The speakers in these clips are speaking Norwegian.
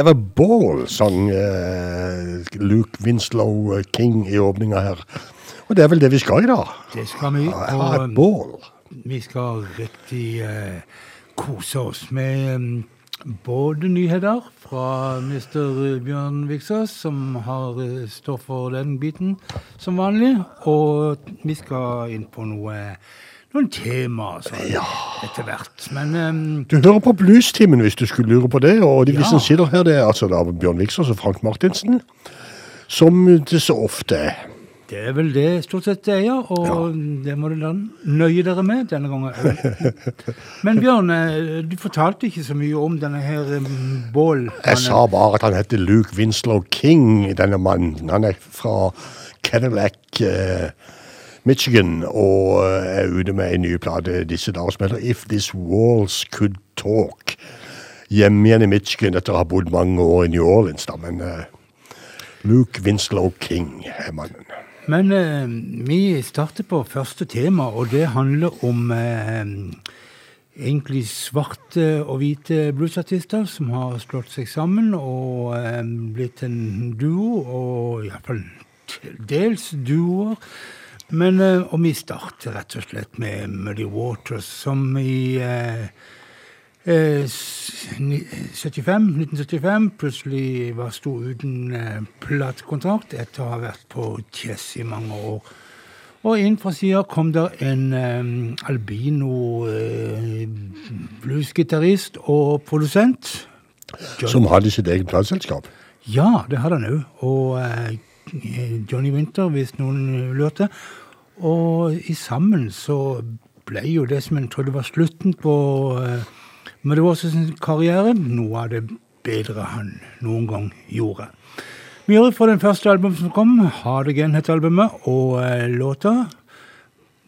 have a ball, sang eh, Luke Winslow eh, King i åpninga her. Og det er vel det vi skal i dag. Det skal vi. Ha Og et ball. vi skal riktig eh, kose oss med mm, både nyheter fra Mr. Bjørn Viksås, som har eh, står for den biten som vanlig, og vi skal inn på noe, noen temaer sånn, etter hvert. Men um, Du hører på Bluestimen hvis du skulle lure på det. Og de Ja. som sitter her, det er altså da Bjørn Viksås og Frank Martinsen. Som det så ofte er. det er vel det stort sett det er, ja, og det må du nøye dere med denne gangen. Men Bjørn, eh, du fortalte ikke så mye om denne her eh, bål... Jeg sa bare at han heter Luke Winslow King, denne mannen. Han er fra Cadillac, eh, Michigan, og eh, er ute med en ny plate disse dager som heter If This Walls Could Talk. Hjemme igjen i Michigan etter å ha bodd mange år i New Orleans, da. Men eh, Luke Winslow King er mannen. Men eh, vi starter på første tema, og det handler om eh, egentlig svarte og hvite bluesartister som har slått seg sammen og eh, blitt en duo, og iallfall dels duoer. Men, eh, og vi starter rett og slett med Muddy Waters, som i eh, Eh, 75, 1975 plutselig var sto uten eh, platekontrakt etter å ha vært på Chess i mange år. Og inn fra sida kom der en eh, albino eh, bluesgitarist og produsent. Som hadde sitt eget plateselskap. Ja, det hadde han òg. Og Johnny Winter, hvis noen lurte. Og i sammen så ble jo det som en trodde var slutten på men det var også sin karriere, noe av det bedre han noen gang gjorde. Vi gjør det for den første albumet som kom, Hard Again heter albumet, og eh, låta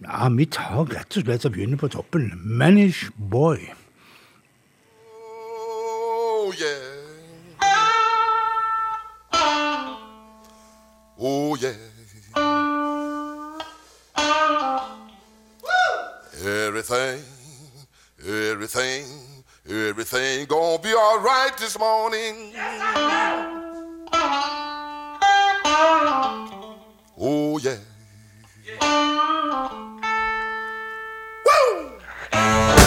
Ja, vi tar rett og slett og begynner på toppen. Manish Boy. Oh, yeah. Oh, yeah. Everything, everything, everything gonna be all right this morning. Oh, yeah. Woo!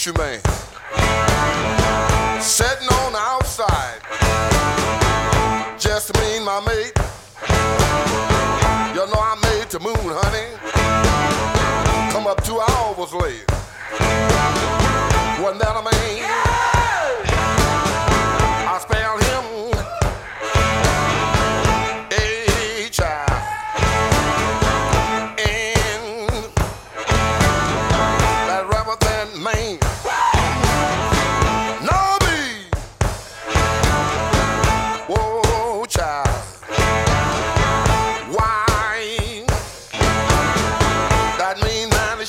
Hoochie man. Sitting on the outside. Just me and my mate. You know I made the moon, honey. Come up two hours late. Wasn't that a man?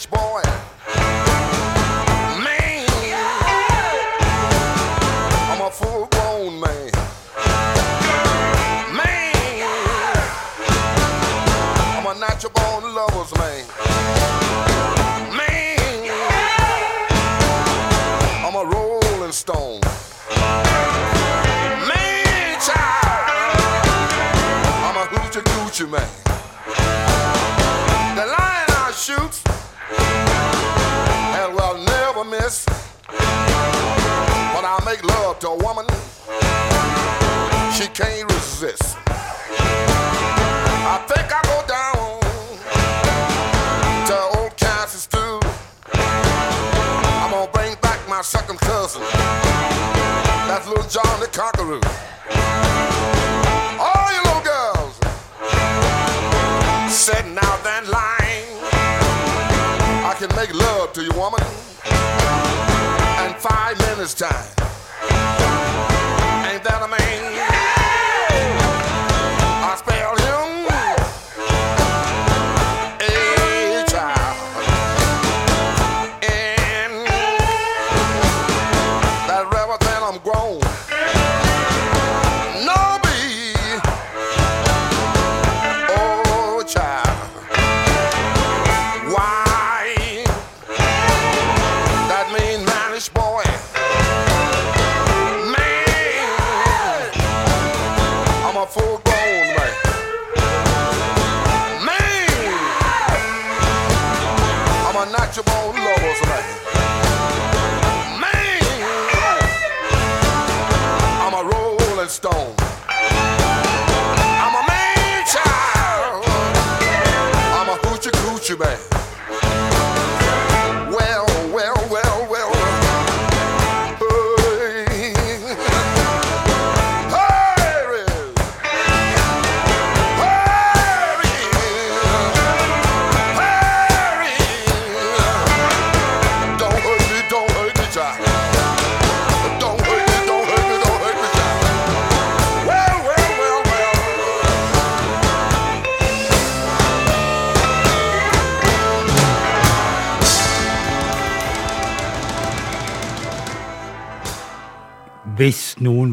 Boy. Make love to a woman, she can't resist. I think I go down to old Kansas too. I'm gonna bring back my second cousin. That's little John the Conqueror. All you little girls sitting out that line. I can make love to you, woman, in five minutes time. Ain't that a man? everybody.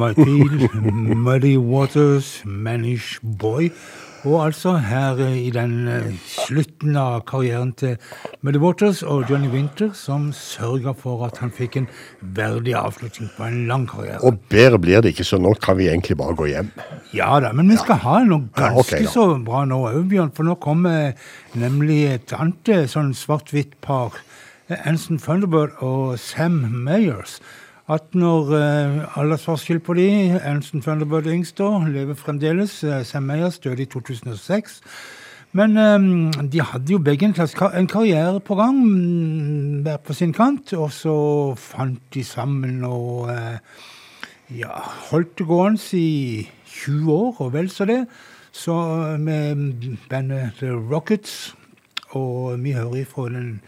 I tvil, Muddy Waters, Manish Boy. Og altså her i den eh, slutten av karrieren til Muddy Waters og Johnny Winter, som sørga for at han fikk en verdig avslutning på en lang karriere. Og bedre blir det ikke, så nå kan vi egentlig bare gå hjem. Ja da, men vi skal ha noe ganske ja, okay, så bra nå òg, Bjørn. For nå kommer nemlig et annet eh, sånn svart-hvitt par. eh, Anson Thunderbird og Sam Mayers. 18 år eh, aldersforskjell på de. Anson Thunderbird yngst da, lever fremdeles. Eh, Sam Meyers døde i 2006. Men eh, de hadde jo begge en, kar en karriere på gang, mm, hver på sin kant. Og så fant de sammen og eh, ja, holdt det gående i 20 år, og vel så det. Så eh, med bandet The Rockets, og vi hører ifra den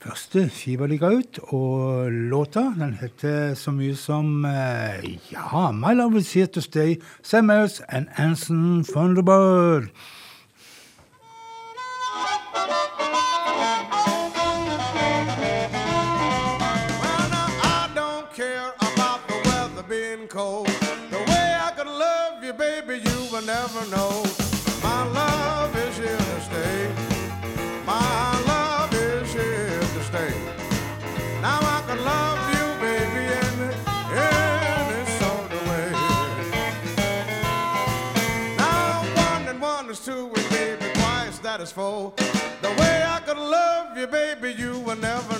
første skiva ut, og låta den heter så mye som uh, ja, My Love Is Here To Stay, Sam Ayers and Anson Thunderbird. You will never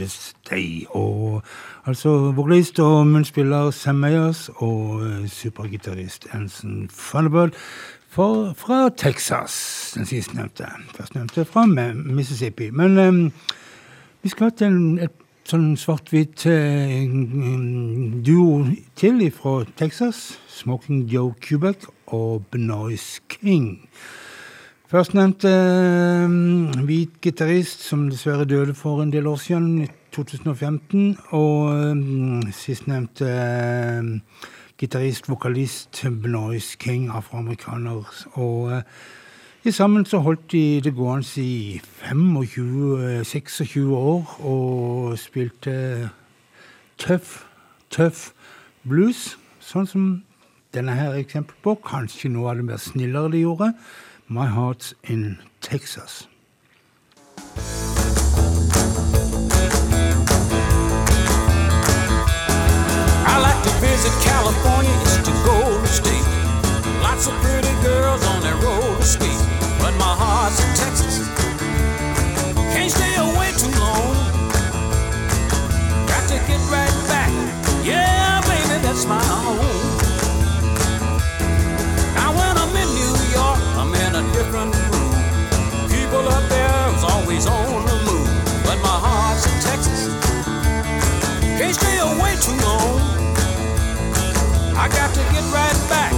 is day. Og altså vokalist og munnspiller Sam Mayers og eh, supergitarist Anson Thunderbird fra Texas, den sistnevnte. Førstnevnte fra Mississippi. Men um, vi skal til et sånn svart-hvitt eh, duo til fra Texas. Smoking Joe Kubek og Benoise King. Førstnevnte um, hvit gitarist som dessverre døde for en del år siden, i 2015. Og um, sistnevnte uh, gitarist, vokalist, Benoist King, afroamerikaner. Og uh, i sammen så holdt de det gående i 25-26 år og spilte tøff, tøff blues, sånn som denne her er eksempel på. Kanskje noe av det mer snillere de gjorde. My Heart's in Texas. I like to visit California, it's the Golden State. Lots of pretty girls on that roller skate. But my heart's in Texas. Can't stay away too long. Got to get right back. Yeah, baby, that's my home. Now when I'm in New York, I'm in a different mood. People up Can't stay away too long. I got to get right back.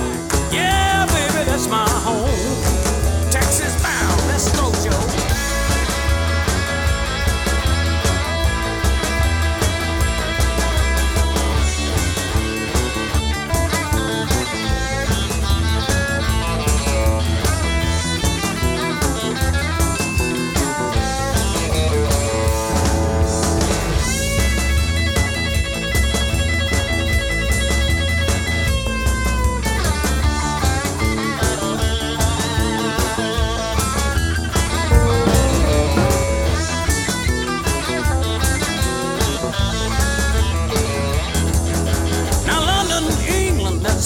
Yeah, baby, that's my home.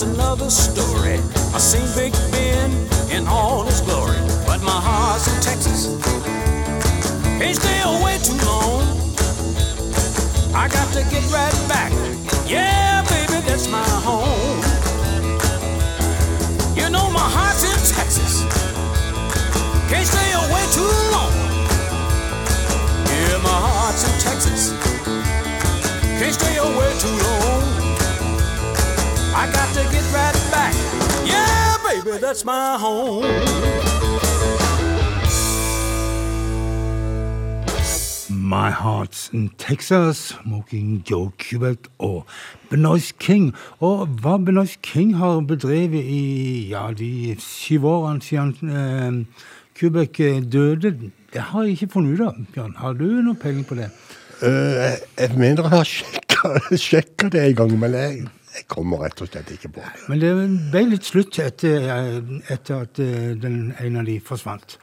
that's another story. I seen Big Ben in all his glory, but my heart's in Texas. Can't stay away too long. I got to get right back. Yeah, baby, that's my home. You know my heart's in Texas. Can't stay away too long. Yeah, my heart's in Texas. Can't stay away too long. Smoking Joe Kubert og Benoist King. Og hva Benoist King har bedrevet i ja, de syv årene siden eh, Kubek eh, døde, det har jeg ikke funnet ut av. Bjørn, har du noe peiling på det? Uh, jeg- jeg mener jeg har sjekka det en gang, men jeg, jeg kommer rett og slett ikke på det. Men det ble litt slutt etter, etter at eh, den ene av de forsvant.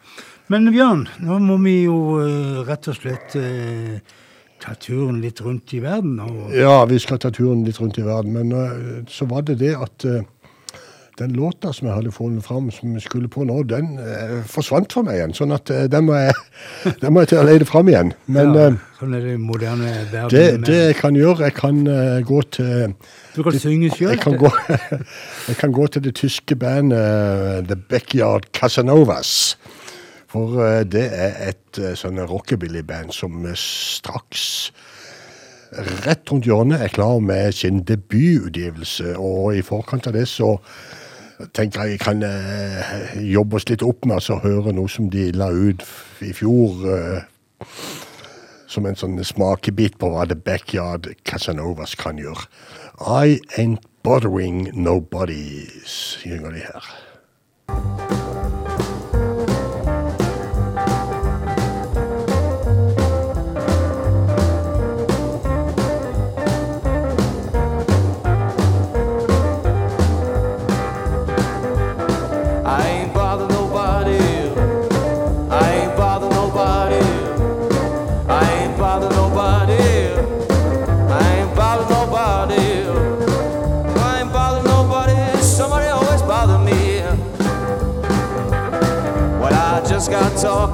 Men Bjørn, nå må vi jo eh, rett og slett eh, ta turen litt rundt i verden. Og, Ja, vi skal ta turen litt rundt i verden, men så var det det at den låta som jeg hadde funnet fram, som vi skulle på nå, den eh, forsvant for meg igjen. Sånn at eh, den, må jeg, den må jeg til å leie fram igjen. Men ja, eh, sånn er det moderne verden. det, det jeg kan gjøre, jeg kan uh, gå til du kan synge sjøl. jeg kan, gå, jeg kan gå til det tyske bandet eh, The Backyard Casanovas. For uh, det er et uh, sånn rockabilly-band som straks rett rundt hjørnet er klar med sin debututgivelse. Og i forkant av det så tenker jeg kan eh, jobbe oss litt opp med altså, høre noe som de la ut i fjor. eh, som en sånn smakebit på hva The Backyard Casanovas kan gjøre. I ain't bothering nobody, synger de her.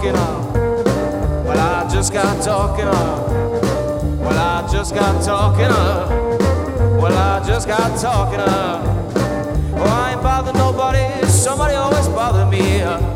Talking on. Well, I just got talking on. Well, I just got talking on. Well, I just got talking on. Oh, I ain't bother nobody. Somebody always bother me.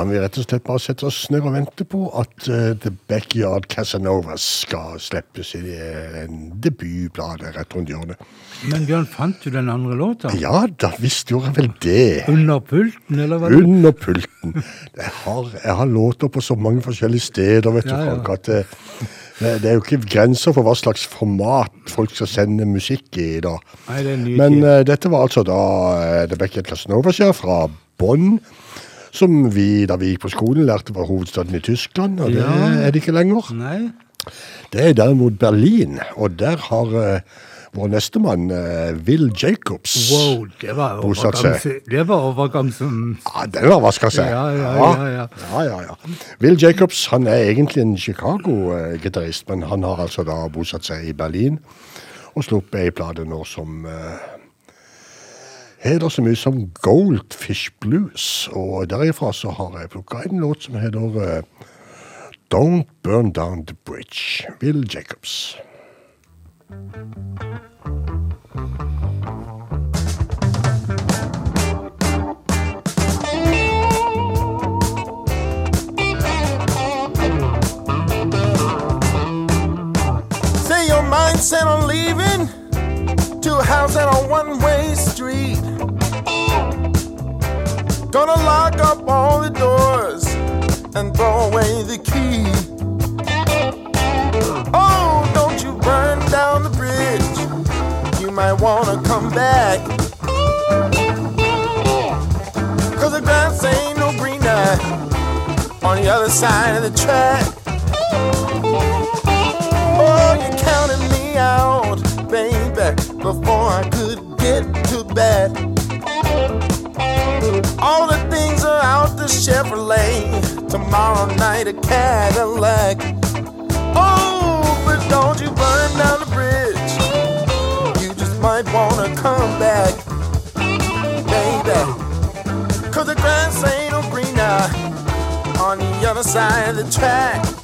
Kan vi rett og slett bare sette oss ned og vente på at uh, The Backyard Casanovas skal slippes i eh, en debutblad rett rundt hjørnet. Men Bjørn, fant du den andre låta? Ja, da visst gjorde jeg vel det. Under pulten, eller hva? Under pulten. Jeg har, jeg har låter på så mange forskjellige steder, vet du, Frank, ja. At det, det er jo ikke grenser for hva slags format folk skal sende musikk i da. Nei, det Men eh, dette var altså da uh, The Beckett Casanovas ja, fra Bonn, som vi da vi gikk på skolen lærte var hovedstaden i Tyskland, og det Ja. er det ikke lenger. Nei? Det er derimot Berlin, og der har uh, vår nestemann, uh, Will Jacobs Wow, det var Bosatt seg. det var overgang som Ja, den jeg si. Ja, ja, ja, ja. ja, ja, ja. Will Jacobs han er egentlig en Chicago-gitarist, men han har altså da bosatt seg i Berlin og sluppet ei plate nå som uh, heter så mye som Goldfish Blues. Og derifra så har jeg plukka en låt som heter eh, Don't Burn Down the Bridge. Will Jacobs. Say your mind set on leaving to a house on a one-way street. Gonna lock up all the doors and throw away the key. Oh, don't you burn down the bridge. You might wanna come back. Cause the grass ain't no greener on the other side of the track. Tomorrow night a Cadillac. Oh, but don't you burn down the bridge. You just might wanna come back, baby. Cause the grass ain't no greener on the other side of the track.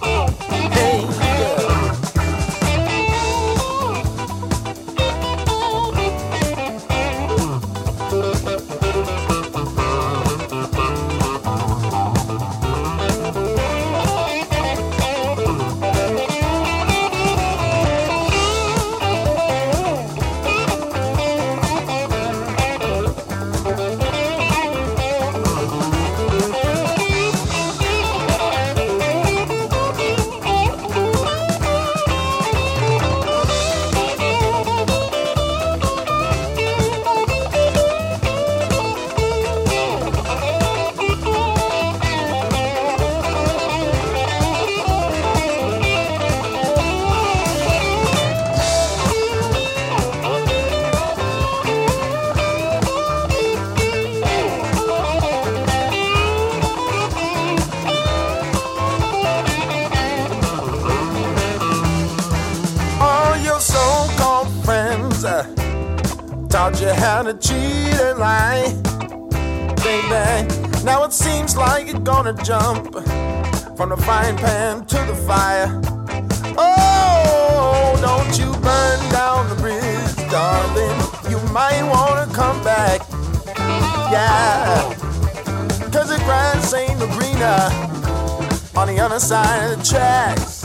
Side of the tracks,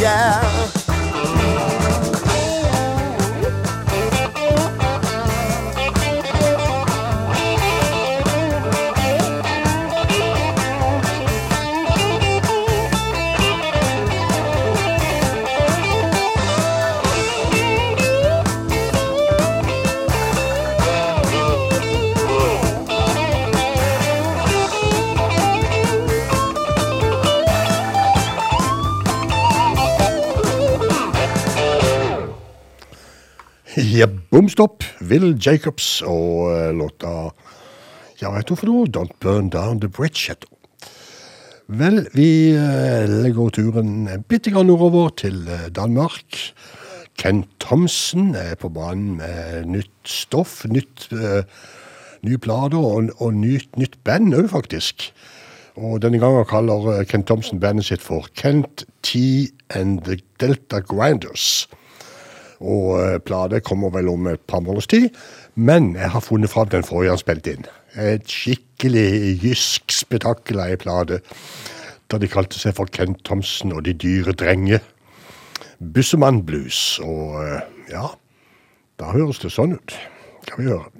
yeah. Bomstopp. Will Jacobs og eh, låta Ja, heter hun for noe? Don't Burn Down The Bridge, heter hun. Vel, vi eh, legger turen bitte grann nordover til eh, Danmark. Ken Thomsen er på banen med nytt stoff, nytt, uh, nye plater og, og nytt, nytt band òg, faktisk. Og denne gangen kaller Ken Thomsen bandet sitt for Kent T and The Delta Grinders. Og eh, plate kommer vel om et par måneders tid. Men jeg har funnet fram den forrige han spilte inn. Et skikkelig jysk spetakkel av ei plate. Da de kalte seg for Kent Thomsen og De dyre drenge. Bussemann Blues. Og eh, ja, da høres det sånn ut. Skal vi høre.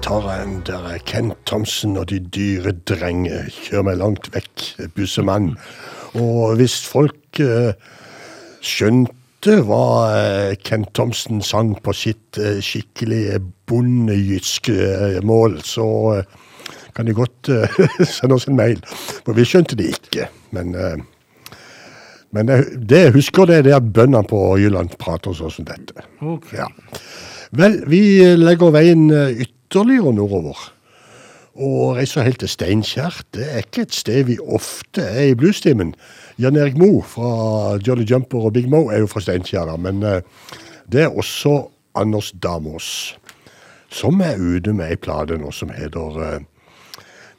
Jeg tar en der er Kent Thomsen og de dyre drenger. Kjør meg langt vekk, bussemann. Og hvis folk eh, skjønte hva eh, Kent Thomsen sang på sitt eh, skikkelig bondejyske eh, mål, så eh, kan de godt sende oss en mail. For vi skjønte det ikke. Men, men det, det jeg husker, det er det at bøndene på Jylland prater sånn som dette. Okay. Ja. Vel, vi legger veien eh, ytterligere nordover. Og reiser helt til Steinkjer. Det er ikke et sted vi ofte er i bluestimen. Jan Erik Moe fra Jolly Jumper og Big Mo er jo fra Steinkjer, men eh, det er også Anders Damos, som er ute med ei plate nå som heter eh,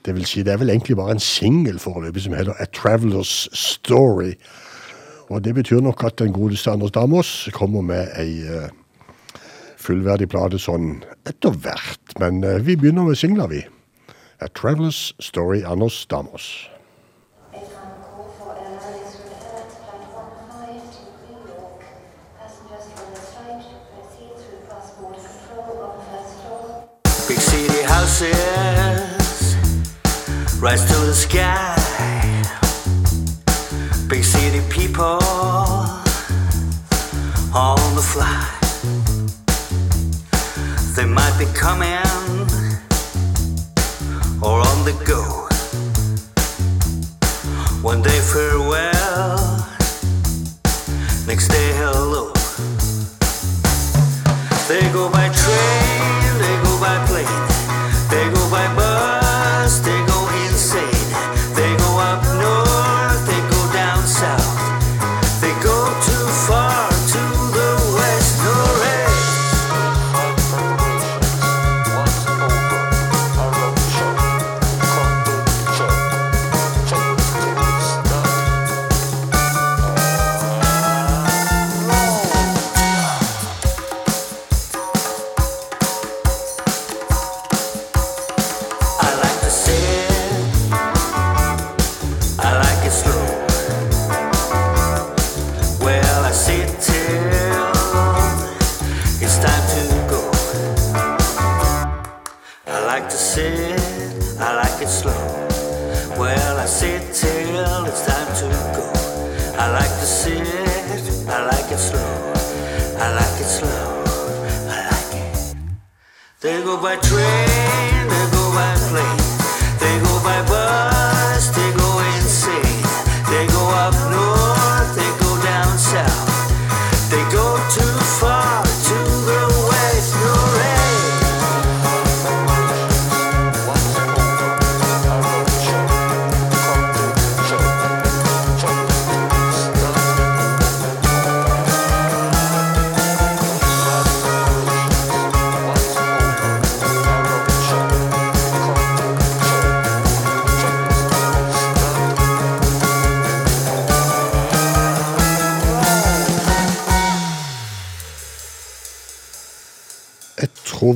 Det vil si, det er vel egentlig bare en singel foreløpig som heter A Traveler's Story. Og det betyr nok at den godeste Anders Damos kommer med ei eh, fullverdig plate sånn etter hvert. Men eh, vi begynner med singler, vi. A Traveler's Story, Anders Damos. Big city houses rise to the sky. Big city people on the fly. They might be coming or on the go. One day farewell, next day hello. They go by train, they go by plane,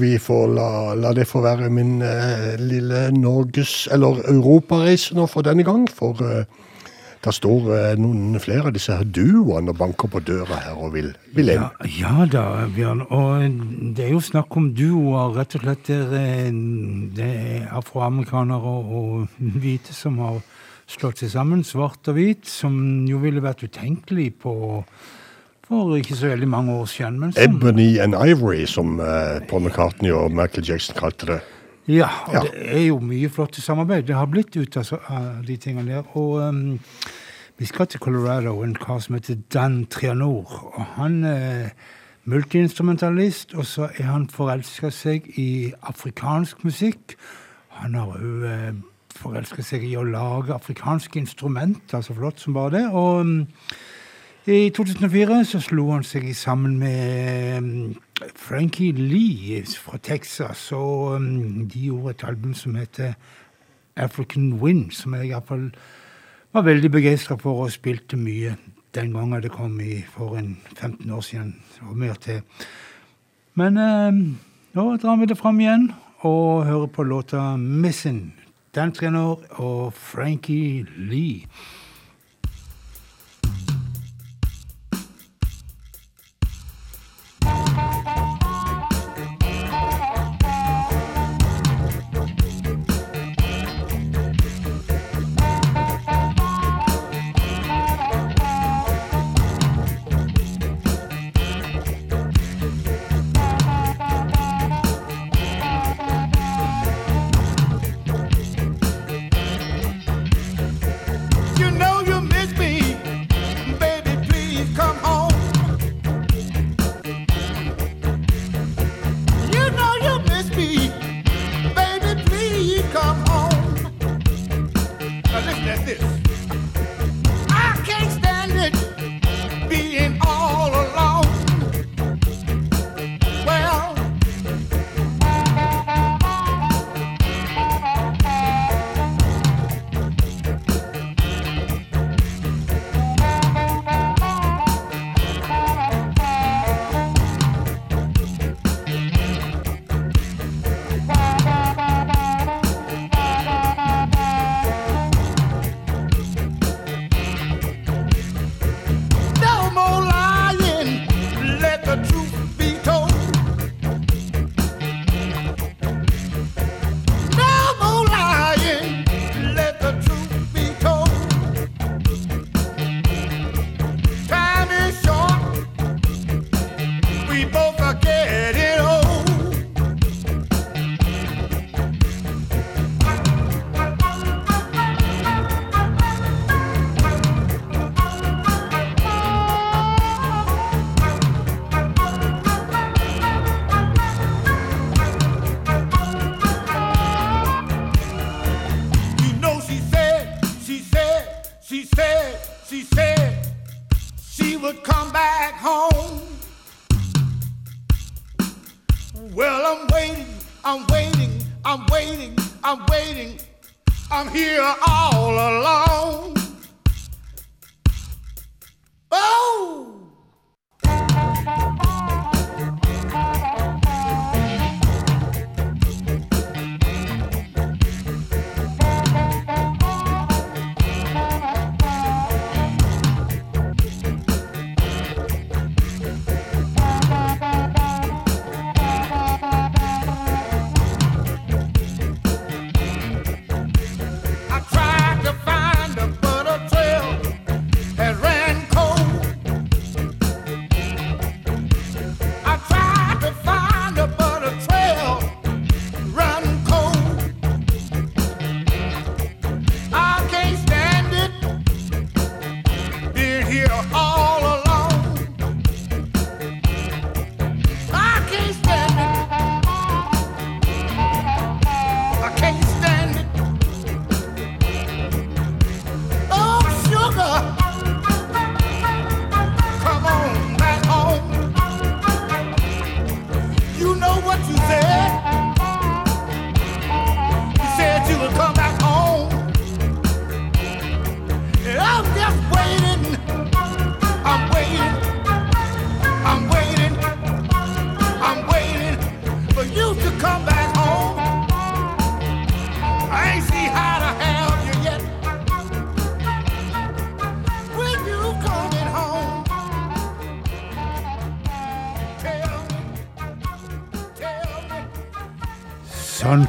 vi får la, la det få være min eh, lille Norges- eller europareise nå for denne gang. For eh, der står eh, noen flere av disse her duoene og banker på døra her og vil, vil inn. Ja, ja da, Bjørn. Og det er jo snakk om duoer, rett og slett. Der, eh, det er afroamerikanere og, og hvite som har slått seg sammen, svart og hvit, som jo ville vært utenkelig på for ikke så veldig mange år siden. Men som, Ebony and Ivory, som eh, Paul McCartney og Michael Jackson kalte det. Ja, og Ja. det er jo mye flott samarbeid. Det har blitt ut av, de tingene der. Og um, vi skal til Colorado, en kar som heter Dan Trianor. Og han er multiinstrumentalist, og så er han forelska seg i afrikansk musikk. Han har òg uh, forelska seg i å lage afrikanske instrumenter, så flott som bare det. Og um, i 2004 så slo han seg sammen med um, Frankie Lee fra Texas, og um, de gjorde et album som heter African Wind, som jeg iallfall var veldig begeistra for og spilte mye den gangen det kom i, for en 15 år siden og mer til. Men eh, nå drar vi det fram igjen og hører på låta 'Missin'. Dan Trenor og Frankie Lee.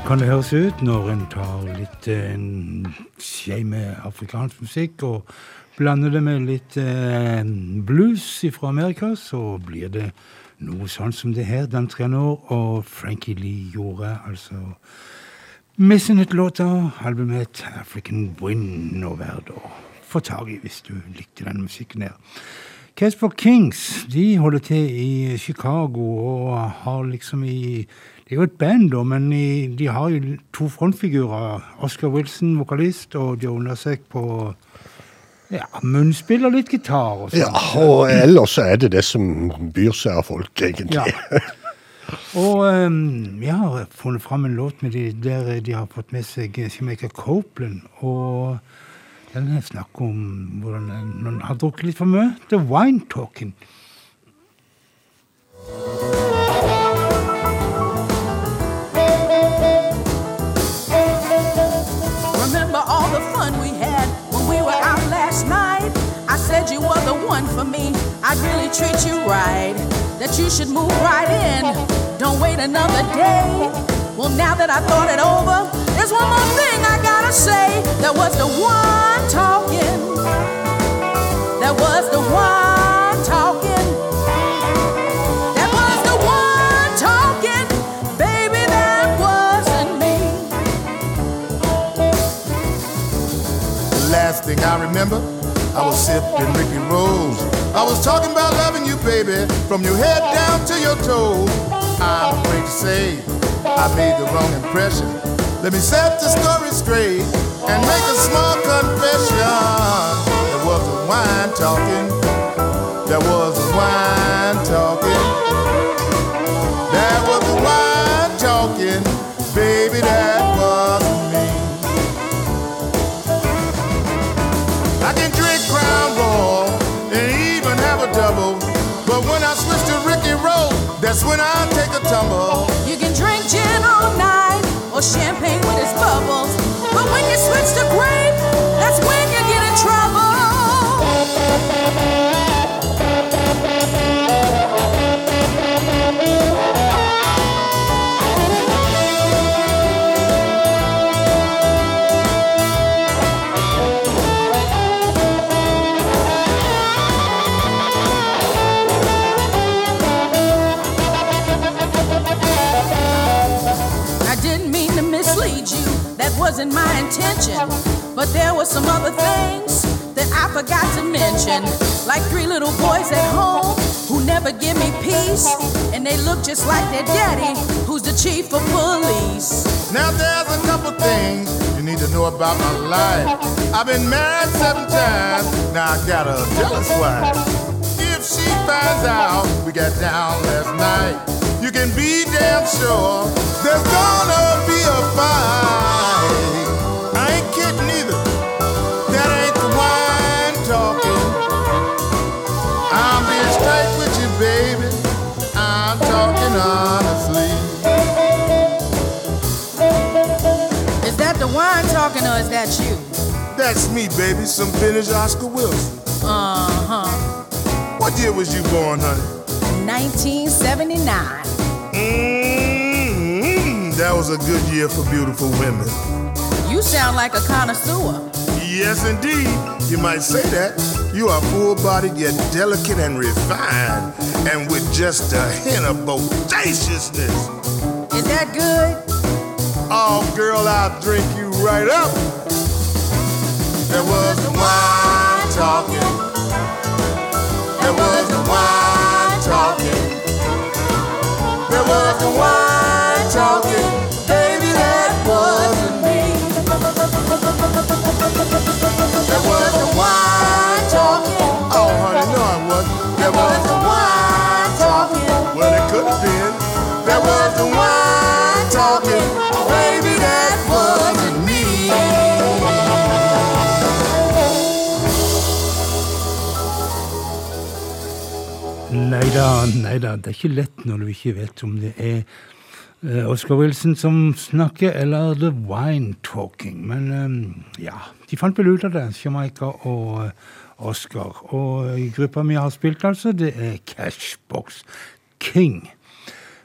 Kan det høres ut når en tar litt eh, en med afrikansk musikk og blander det med litt eh, blues fra Amerika, så blir det noe sånn som det her Den Trenor og Frankie Lee gjorde. Altså Missing It-låta, albumet African Wind og verd få tak i hvis du likte den musikken her. Casper Kings de holder til i Chicago og har liksom i Det er jo et band, da, men i, de har jo to frontfigurer. Oscar Wilson, vokalist, og Joe Nasek på ja, munnspill og litt gitar og sånn. Ja, og ellers så er det det som byr seg av folk, egentlig. Ja. Og um, jeg har funnet fram en låt med de, der de har fått med seg Jamaica Copeland. Og den er snakk om hvordan noen har drukket litt for mye. The Wine Talking. Remember one for me. I'd really treat you right. That you should move right in. Don't wait another day. Well, now that I thought it over, there's one more thing I gotta say. There was the one talking. There was the one talking. There was the one talking. Baby, that wasn't me. The last thing I remember, I was sipping Ricky Rose. I was talking about loving you, baby, from your head down to your toes. I'm afraid to say I made the wrong impression. Let me set the story straight and make a small confession. There was a wine talking. There was a wine talking. That's when I take a tumble. You can drink gin all night or champagne with its bubbles. But when you switch to grape, that's when you get in trouble. To mention. Like three little boys at home who never give me peace. And they look just like their daddy, who's the chief of police. Now there's a couple things you need to know about my life. I've been married seven times, now I got a jealous wife. If she finds out we got down last night, you can be damn sure there's gonna be a fight. Talking or is that you? That's me, baby. Some vintage Oscar Wilson. Uh huh. What year was you born, honey? 1979. mm That was a good year for beautiful women. You sound like a connoisseur. Yes, indeed. You might say that. You are full-bodied yet delicate and refined, and with just a hint of bodaciousness. Is that good? Oh, girl, I'll drink you right up. There was the wine talking. There was the wine talking. There was the wine Nei da, nei da. Det er ikke lett når du ikke vet om det er eh, Oscar Wilson som snakker, eller The Wine Talking. Men eh, ja, de fant vel ut av det, Jamaica og eh, Oscar. Og gruppa vi har spilt, altså, det er Cashbox King.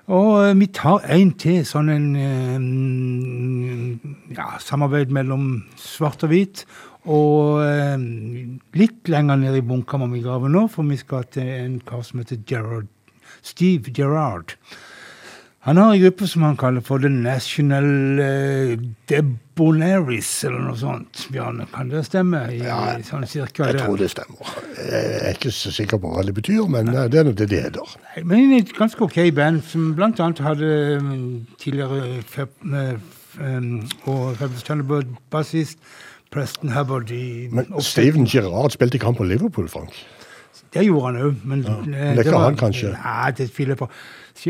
Og vi tar en til, sånn en eh, ja, samarbeid mellom svart og hvit. Og eh, litt lenger ned i grave nå, for vi skal til en kar som heter Gerard, Steve Gerrard. Han har en gruppe som han kaller for The National uh, Debonaires, eller noe sånt. Bjarne, kan det stemme? I, Ja, sånn cirka Jeg der? tror det stemmer. Jeg er ikke så sikker på hva det betyr, men Nei. det er nå det det heter. Men et ganske ok band, som blant annet hadde mm, tidligere eh, um, og representant Thunderbird-bassist Preston Hubbard i Men Steven Gerrard spilte han på Liverpool, Frank? Det gjorde han òg, men ja. Men det var- han, kanskje? Nei, det tviler jeg på.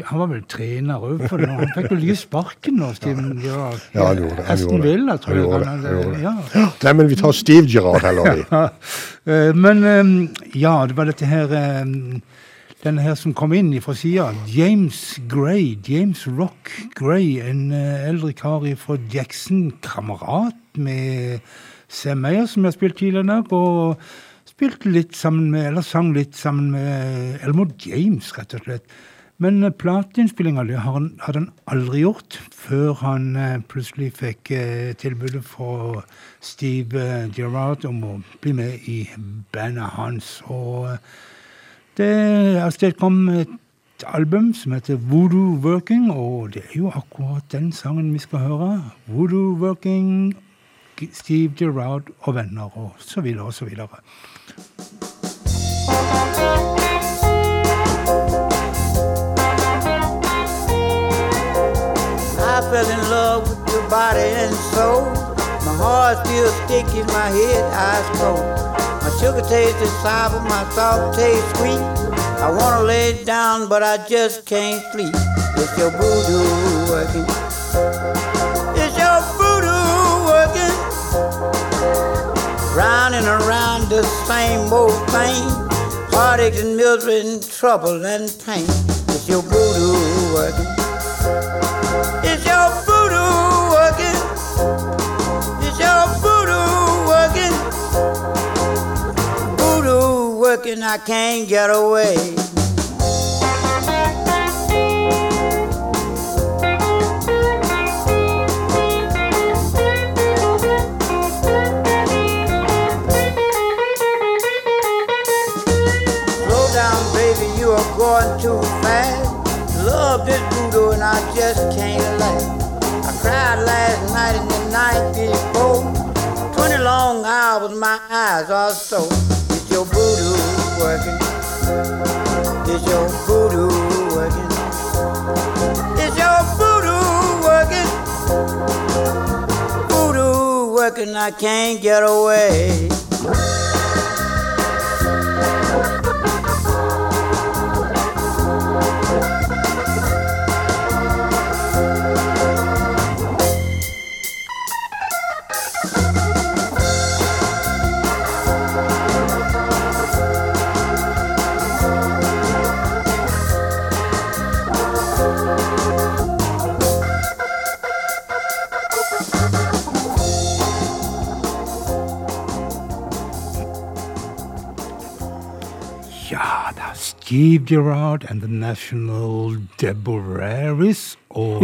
Han var vel trener òg for. Han fikk vel ikke sparken nå, Steven Gerrard. Ja, han gjorde det. Han gjorde det. Villa, tror jeg. han gjorde det. ja. Nei, men vi tar Steve Gerrard heller, vi. Eh, Men eh, ja, det var dette her eh, Denne her som kom inn fra sida. James Gray. James Rock Gray. En eh, eldre kar fra Jackson. Kamerat med Sam Meyer, som jeg har spilt tidligere i dag. Og spilte litt sammen med Eller sang litt sammen med Elmore James, rett og slett. Men eh, plateinnspillinga hadde han aldri gjort før han eh, plutselig fikk eh, tilbudet fra Steve Gerrard om å bli med i bandet hans. Og eh, det avstedkom et album som heter Voodoo Working, og det er jo akkurat den sangen vi skal høre. Voodoo Working, Steve Gerrard og venner, og så videre og så videre. I fell in love with your body and soul. My heart still sticky, my head eyes cold. My sugar tastes sour, my salt tastes sweet. I wanna lay down, but I just can't sleep. It's your voodoo working. Round and around the same old thing. Heartaches and misery and trouble and pain. It's your voodoo working. It's your voodoo working. It's your voodoo working. Voodoo working, I can't get away. Baby, going too fast. Love this voodoo and I just can't last. I cried last night and the night before. Twenty long hours, my eyes are sore. It's your voodoo working. It's your voodoo working. It's your voodoo working. Voodoo working, I can't get away. Steve Gerrard and The National Deboraris. Og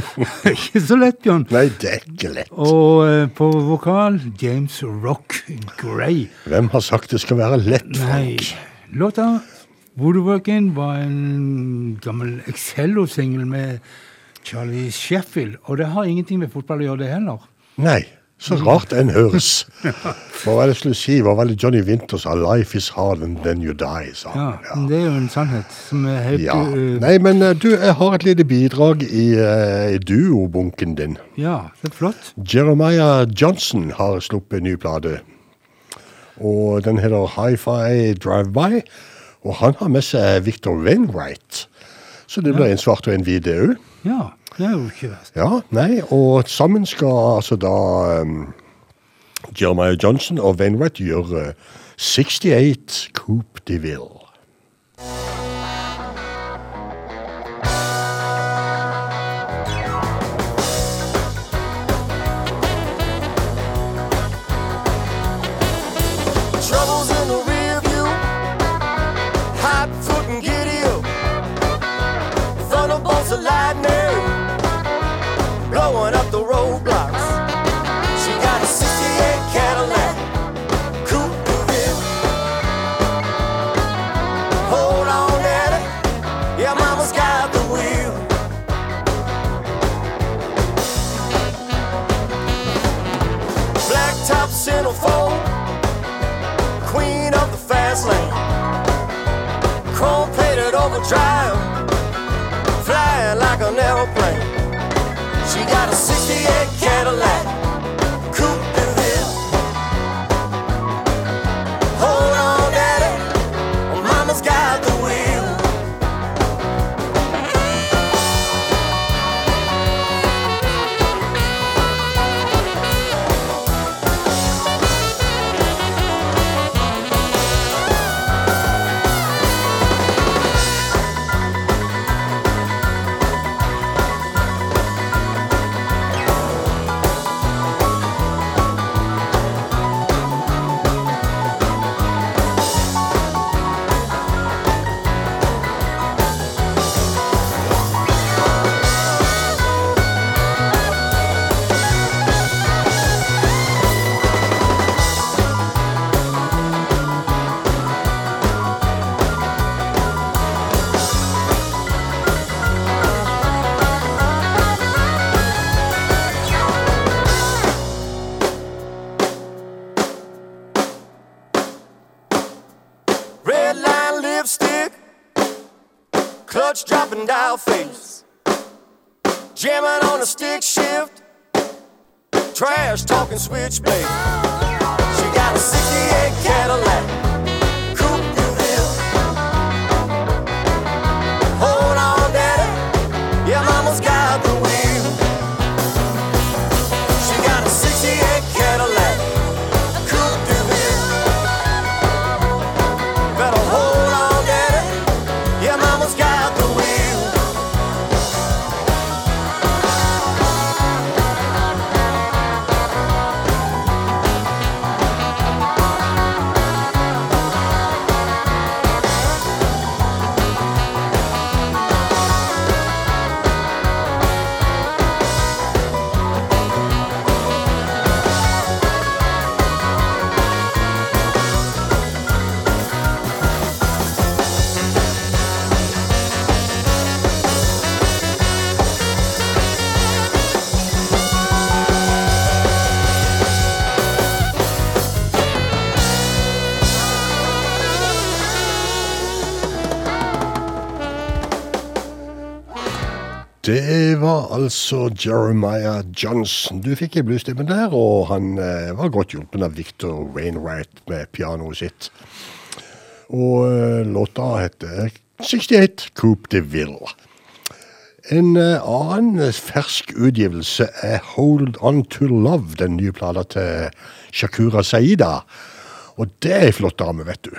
Ikke så lett, Bjørn. Nei, det er ikke lett. Og eh, på vokal James Rock Gray. Hvem har sagt det skal være lett, Nei. Låta Woodworking var en gammel Excello-singel med Charlie Sheffield. Og det har ingenting med fotball å gjøre, det heller. Nei, så rart enn høres. Hva var det jeg skulle si? Hva var det Johnny Winter sa? 'Life is hard and then you die', sa Ja, han. men Det er jo en sannhet som er helt Ja. uh, Nei, men eh, du, jeg har et lite bidrag i, uh, i duobunken din. Ja, det er flott. Jeremiah Johnson har sluppet en ny plate. Og den heter Hi-Fi Drive-By. Og han har med seg Victor Wainwright. Så det blir en svart og en hvit òg. Ja, det er jo ikke verst. Ja, nei, og sammen skal altså da um, Jeremiah Johnson og Wainwright gjøre uh, 68 Coupe de Ville. Troubles She got a 68 Cadillac Det var altså Jeremiah Johnson. Du fikk i bluesstemmen der, og han eh, var godt hjulpen av Victor Wainwright med pianoet sitt. Og eh, låta heter 68 Coupe de Ville. En eh, annen fersk utgivelse er Hold On To Love, den nye plata til Shakura Saida. Og det er ei flott dame, vet du.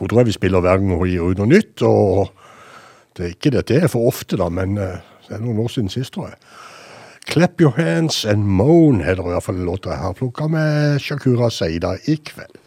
Hun tror jeg vi spiller hver gang hun gir ut noe nytt, og ikke dette er for ofte, da, men eh, det er noen år siden sist, tror jeg. Clap Your Hands and Moan heter i hvert fall låta jeg har plukka med Shakura Seida i kveld.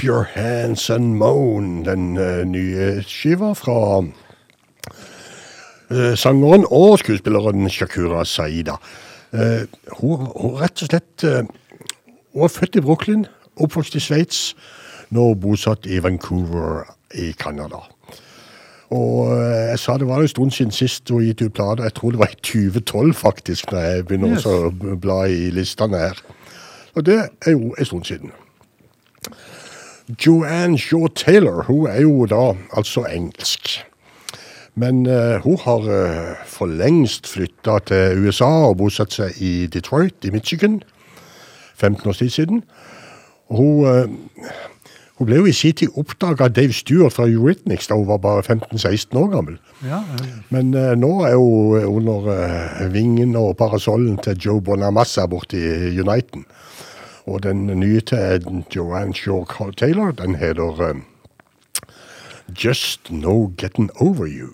Clap Your Hands and Moan, den eh, nye skiva fra eh, sangeren og skuespilleren Shakura Saida. Eh, hun, hun rett og slett Hun er født i Brooklyn, oppvokst i Sveits, nå bosatt i Vancouver i Canada. Og jeg sa det var en stund siden sist hun gitt ut plater. Jeg tror det var i 2012, faktisk, når jeg begynner Yes. å bla i listene her. Og det er jo en stund siden. Joanne Shaw Taylor hun er jo da altså engelsk. Men uh, hun har uh, for lengst flytta til USA og bosatt seg i Detroit i Michigan. 15 års tid siden. Hun, uh, hun ble jo i sin tid oppdaga av Dave Stewart fra Eurythmics da hun var bare 15-16 år gammel. Ja, ja. Men nå er hun under vingen og parasollen til Joe Bonamassa borte i Uniten. Og den nye til Joanne Shaw Taylor, den heter um, Just No Getting Over You.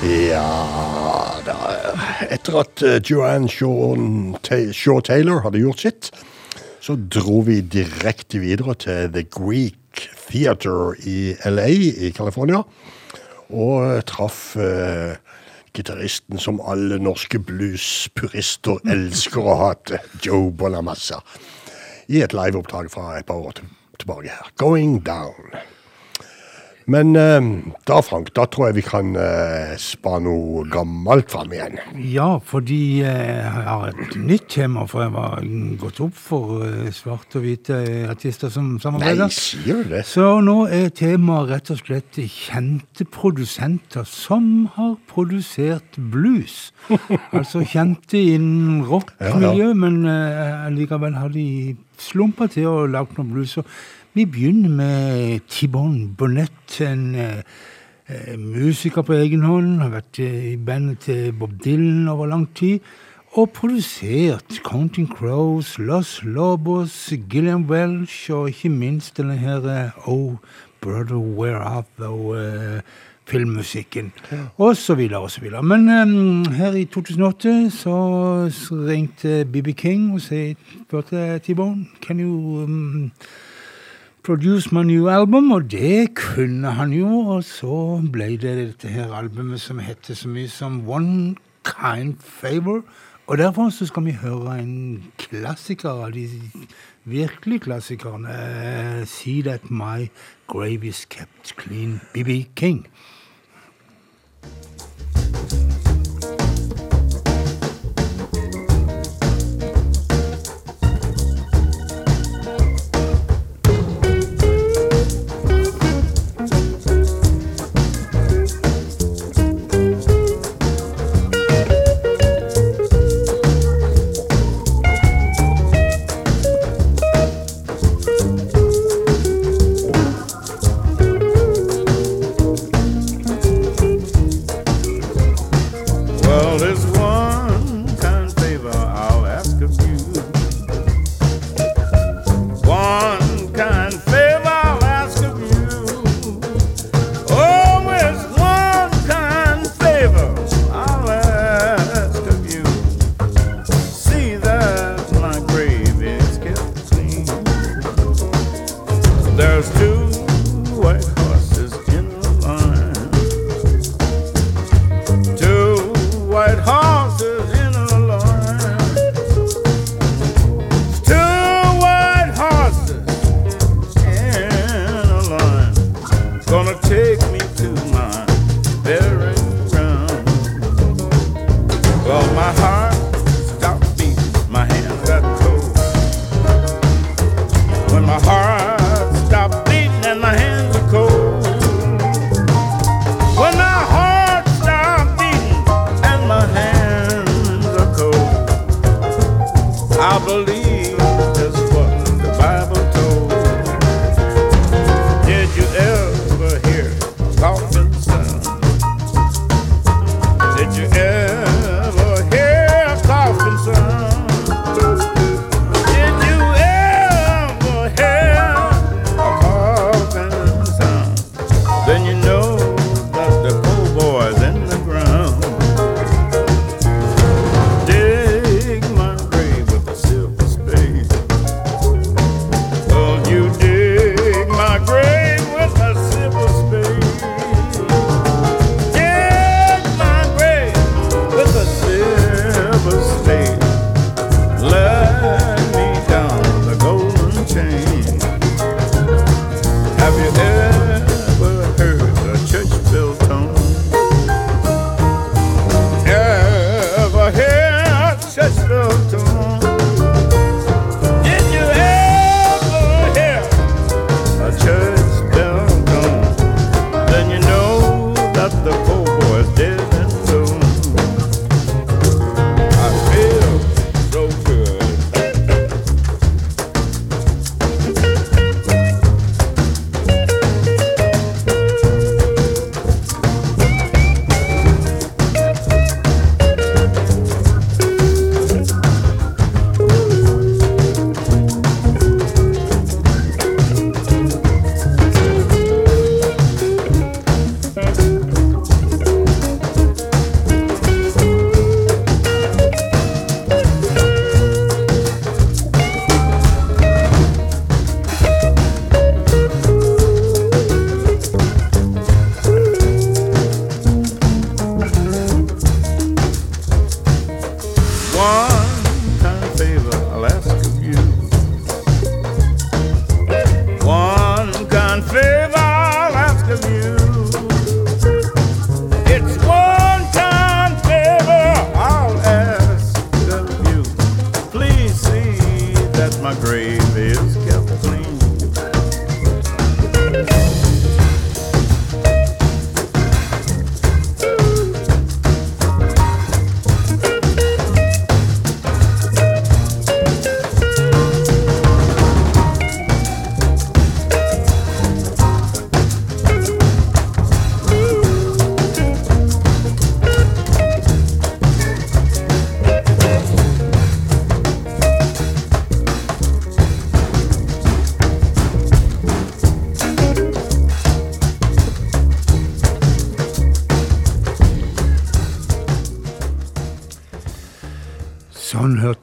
Ja da. Etter at eh, Joanne Shaw, Taylor hadde gjort sitt, så dro vi direkte videre til The Greek Theater i LA i California. Og eh, traff uh, gitaristen som alle norske bluespurister elsker å hate, Joe Bonamassa. I et liveopptak fra et par år tilbake her. Going Down. Men eh, da, Frank, da tror jeg vi kan eh, spa noe gammelt fram igjen. Ja, fordi eh, jeg har et nytt tema, for jeg var gått opp for svarte og hvite artister som samarbeider. Nei, sier du det? Så nå er temaet rett og slett kjente produsenter som har produsert blues. altså kjente innen rockmiljø, Ja, ja. men likevel har de slumpa til og lagd noe blues. Så vi begynner med T-Bone Burnett, en eh, eh, musiker på egen hånd. Har vært eh, i bandet til Bob Dylan over lang tid. Og produsert Counting Crows, Los Lobos, Gillian Welch og ikke minst denne her eh, Oh Brother Where Up» Thou eh, filmmusikken. Og så videre og så videre. Men eh, her i 2008 så ringte BB King og sa spurte T-Bone Can you um, produce my new album, og det kunne han jo, og så ble det dette her albumet som heter så mye som One Kind Favor. Og derfor så skal vi høre en klassiker av de virkelig klassikerne. eh, See That My Grave Is Kept Clean, BB King. Well,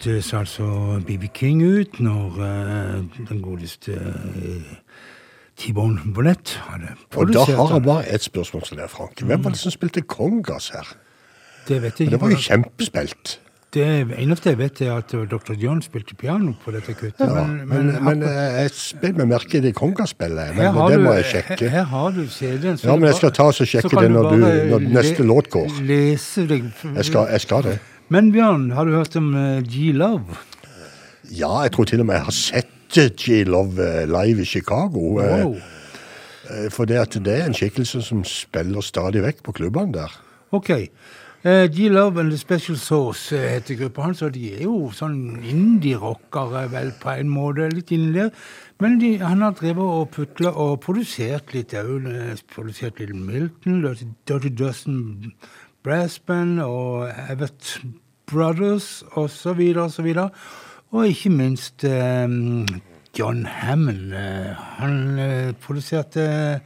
hørtes altså BB King ut når uh, den godeste uh, T-Bone Burnett hadde Og da har jeg bare ett spørsmål til deg, Frank. Hvem var det som spilte kongas her? Det vet jeg ikke. det var jo kjempespilt. Det eneste jeg vet, er at Dr. John spilte piano på dette kuttet. Ja, men, men, men, men jeg spiller meg merke i det kongaspillet. Men det må jeg sjekke. Her har du CD-en. Ja, men jeg skal ta og sjekke det når du- når neste låt går. Lese deg. Jeg skal, jeg skal det. Men Bjørn, har du hørt om eh, G-Love? Ja, jeg tror til og med jeg har sett G-Love eh, live i Chicago. eh, Wow. eh, For det, det er en skikkelse som spiller stadig vekk på klubbene der. Ok. Eh, G-Love and The Special Sauce eh, heter gruppa hans, og de er jo sånn indie-rockere, vel, på en måte, litt inni der. Men de, han har drevet og putla og produsert litt òg. Produsert litt Milton, Dirty Dozen Brass Band og Everett Brothers osv. osv. Og og ikke minst eh, John Hammond. eh, han eh, produserte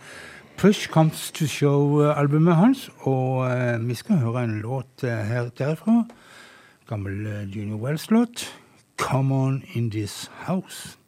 Push Comes To Show-albumet hans, og vi skal høre en låt her derifra. Gammel Junior Wells-låt. Come On In This House.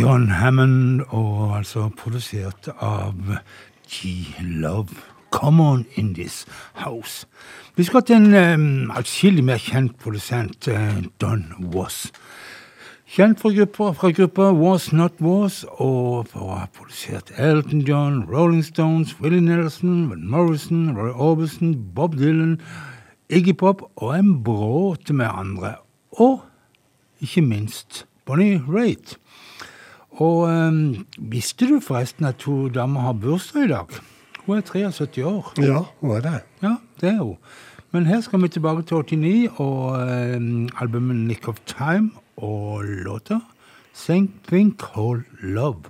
Don Hammond, og altså produsert av G-Love. Come on in this house. Vi skal til en um, atskillig mer kjent produsent, uh, Don Was. Kjent fra gruppa, fra gruppa Was Not Was, og for å ha produsert Elton John, Rolling Stones, Willie Nelson, Van Morrison, Roy Orbison, Bob Dylan, Iggy Pop og en bråte med andre. Og ikke minst Bonnie Raitt. Og um, visste du forresten at to damer har bursdag i dag? Hun er 73 år. Ja, hun er det? Ja, det er hun. Men her skal vi tilbake til 89 og um, albumet Nick of Time og låta Think Called Love.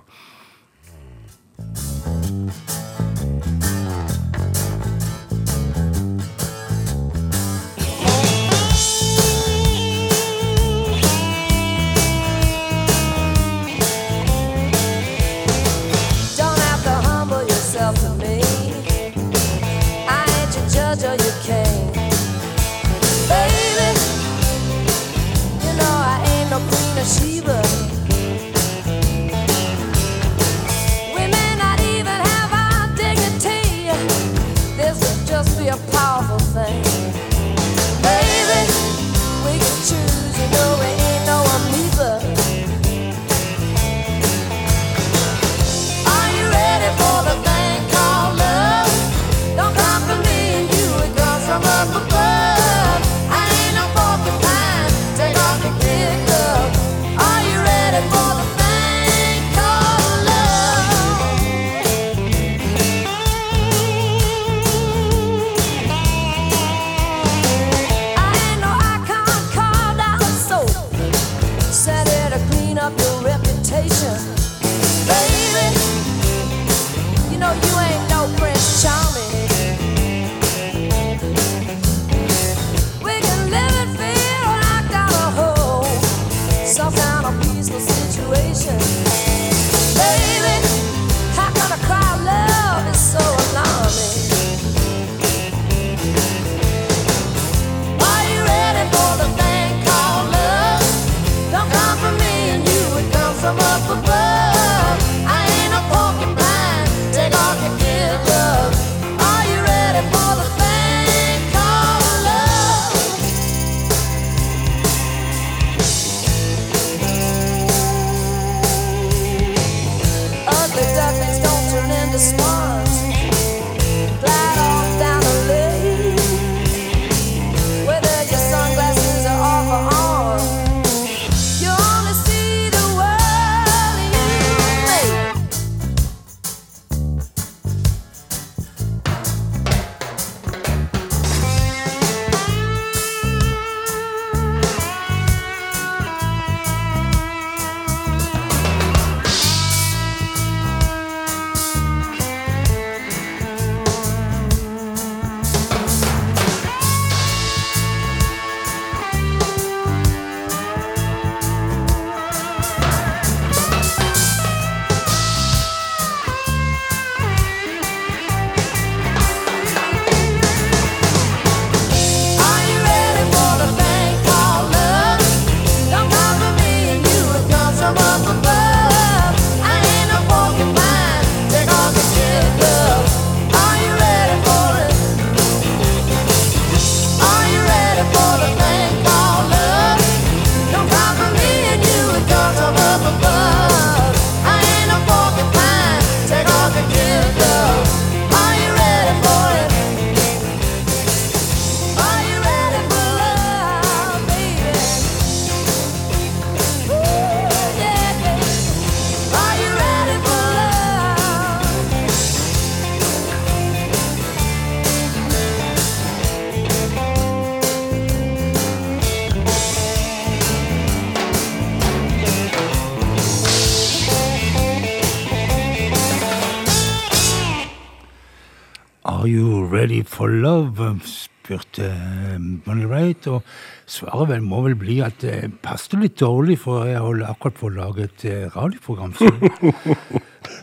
Ready for love? spurte eh, Bonnie Wright. og svaret vel må vel bli at det passet litt dårlig, for jeg holder akkurat på å lage et eh, radioprogram. Det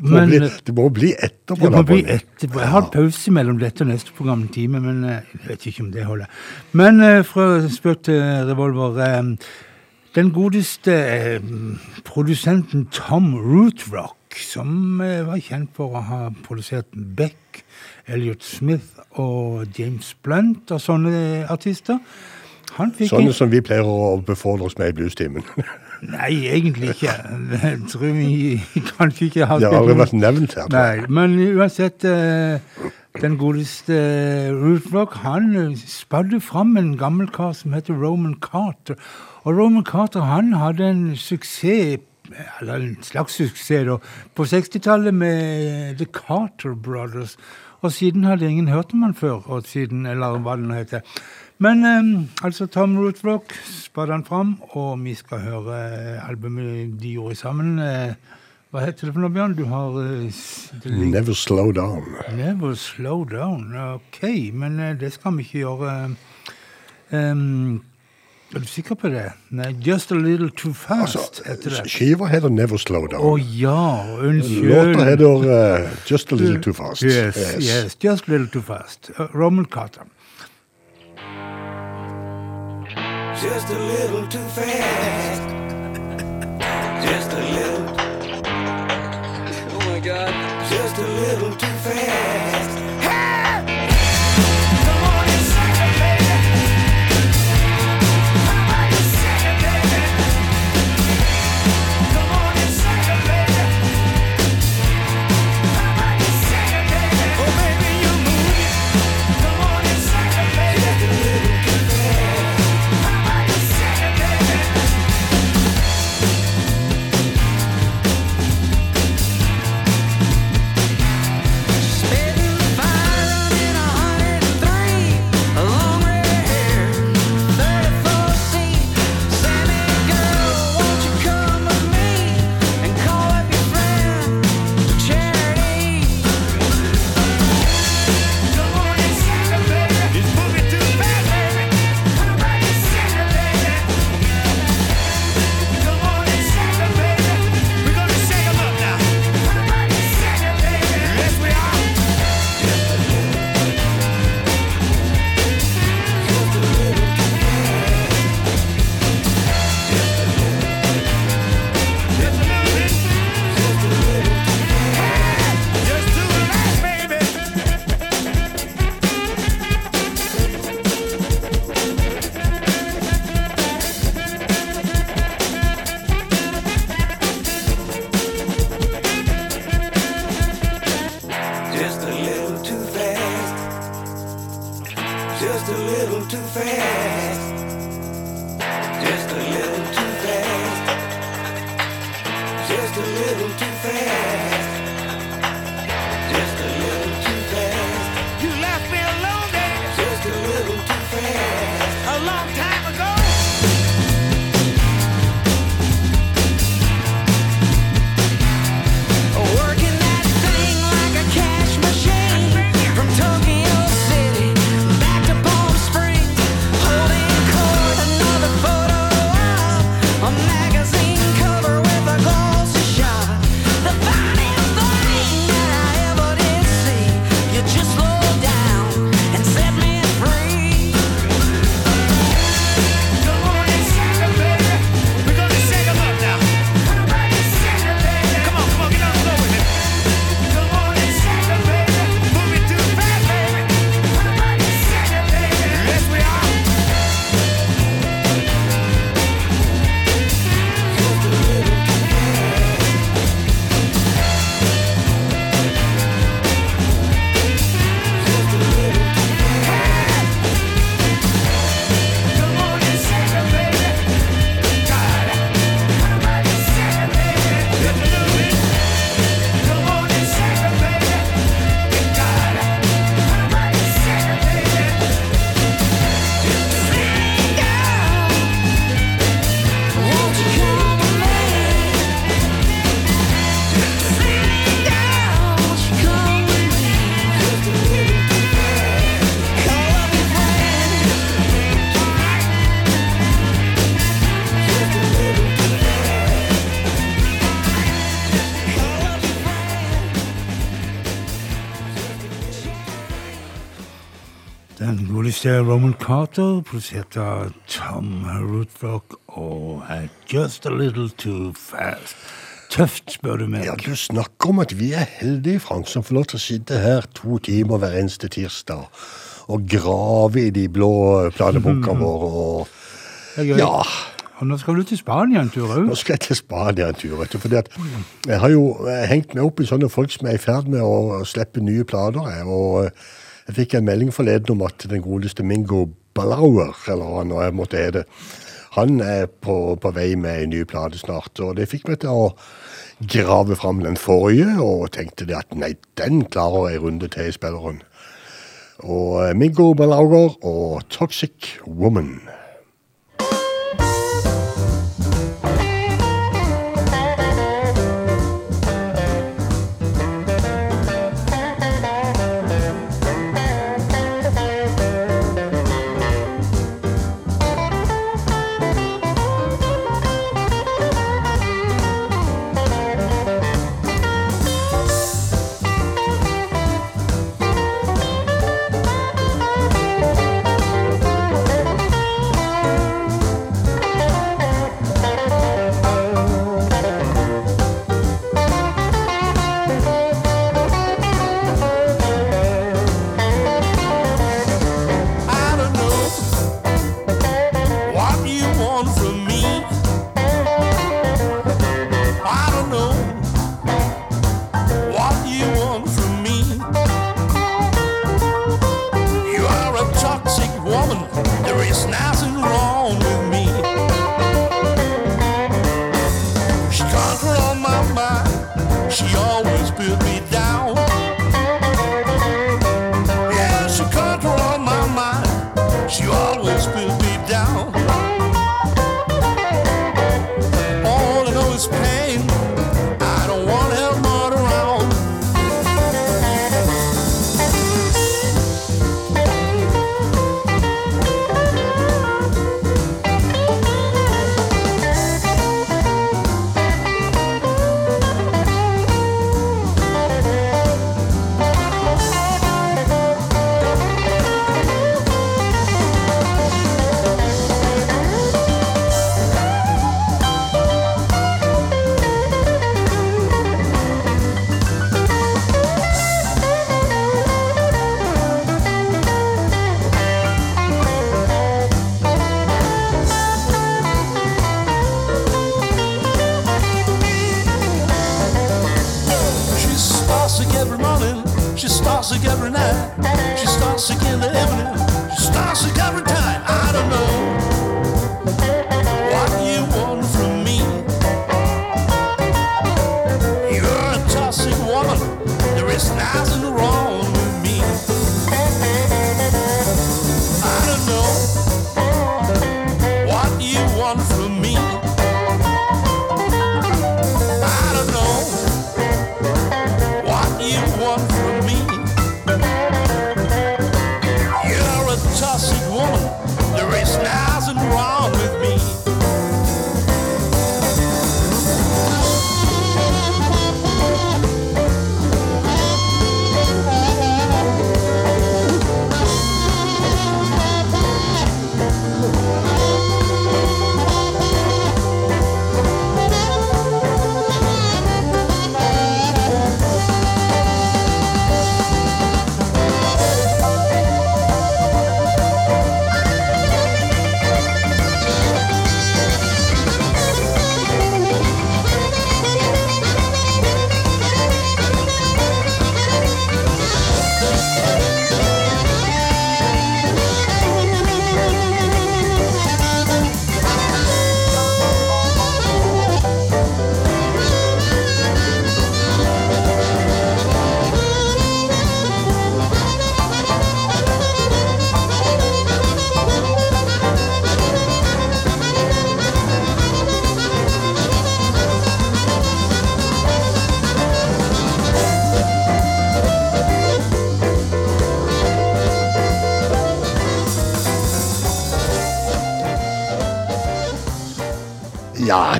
må bli- det må bli etterpå, Det må bli etterpå. Jeg har pause mellom dette og neste program en time, men eh, jeg vet ikke om det holder. Men eh, fra spøk til revolver eh, Den godeste eh, produsenten Tom Rootrock, som eh, var kjent for å ha produsert Beck, Elliot Smith og James Blunt og sånne artister. Sånne som vi pleier å befordre oss med i bluestimen. Nei, egentlig ikke. Jeg tror vi kanskje ikke har Det har aldri vært nevnt her. Nei, men uansett eh, Den godeste Rootlock, han eh, spadde fram en gammel kar som heter Roman Carter. Og Roman Carter han hadde en suksess, eller en slags suksess, da, på 60-tallet med The Carter Brothers. Og siden hadde ingen hørt om han før, og siden, eller hva det nå heter. Men eh, altså Tom Rootlock spadde han fram, og vi skal høre eh, albumet de gjorde sammen. Eh, hva heter det for noe, Bjørn? Du har ligger- Never slow down. Never slow down. Ok, men uh, det skal vi ikke gjøre. Ehm, er du sikker på det? Nei, Just a little too fast heter det. Skiva heter Never slow Å down. ja, unnskyld. Låta heter eh, Just a little too fast. Yes, yes, just a little too fast. Uh, Roman Carter. Just a little too fast. Just a little. Oh my God. Just a little too fast. Godeste Roman Carter, produsert av Tom Rootbrock og Just a Little Too Fast. Tøft, spør du meg. Ja, du snakker om at vi er heldige, Frank, som får lov til å sitte her to timer hver eneste tirsdag og grave i de blå planebokene våre og. Ja. Og nå skal du til Spania en tur òg. Nå skal jeg til Spania en tur, vet du. Fordi at jeg har jo eh, hengt meg opp i sånne folk som er i ferd med å slippe nye plater. Og eh, jeg fikk en melding forleden om at den godeste Mingo Balauer, eller hva nå jeg måtte hete, han er på, på vei med en ny plate snart. Og det fikk meg til å grave fram den forrige, og tenkte det at nei, den klarer ei runde til i spilleren. Og Mingo Balauer og Toxic Woman.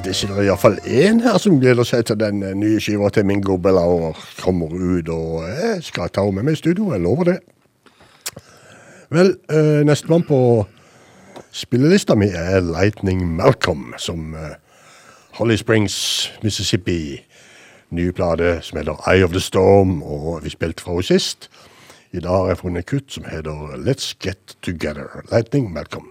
Ja, det er iallfall én her som gleder seg til den eh, nye skiva til Mingo Bellauer kommer ut. Og jeg skal ta henne med meg i studio, jeg lover det. Vel, uh, nestemann på spillelista mi er Lightning Malcolm, som eh, Holly Springs, Mississippi. Ny plate som heter Eye of the Storm, og vi spilte fra henne sist. I dag har jeg funnet kutt som heter Let's Get Together. Lightning Malcolm.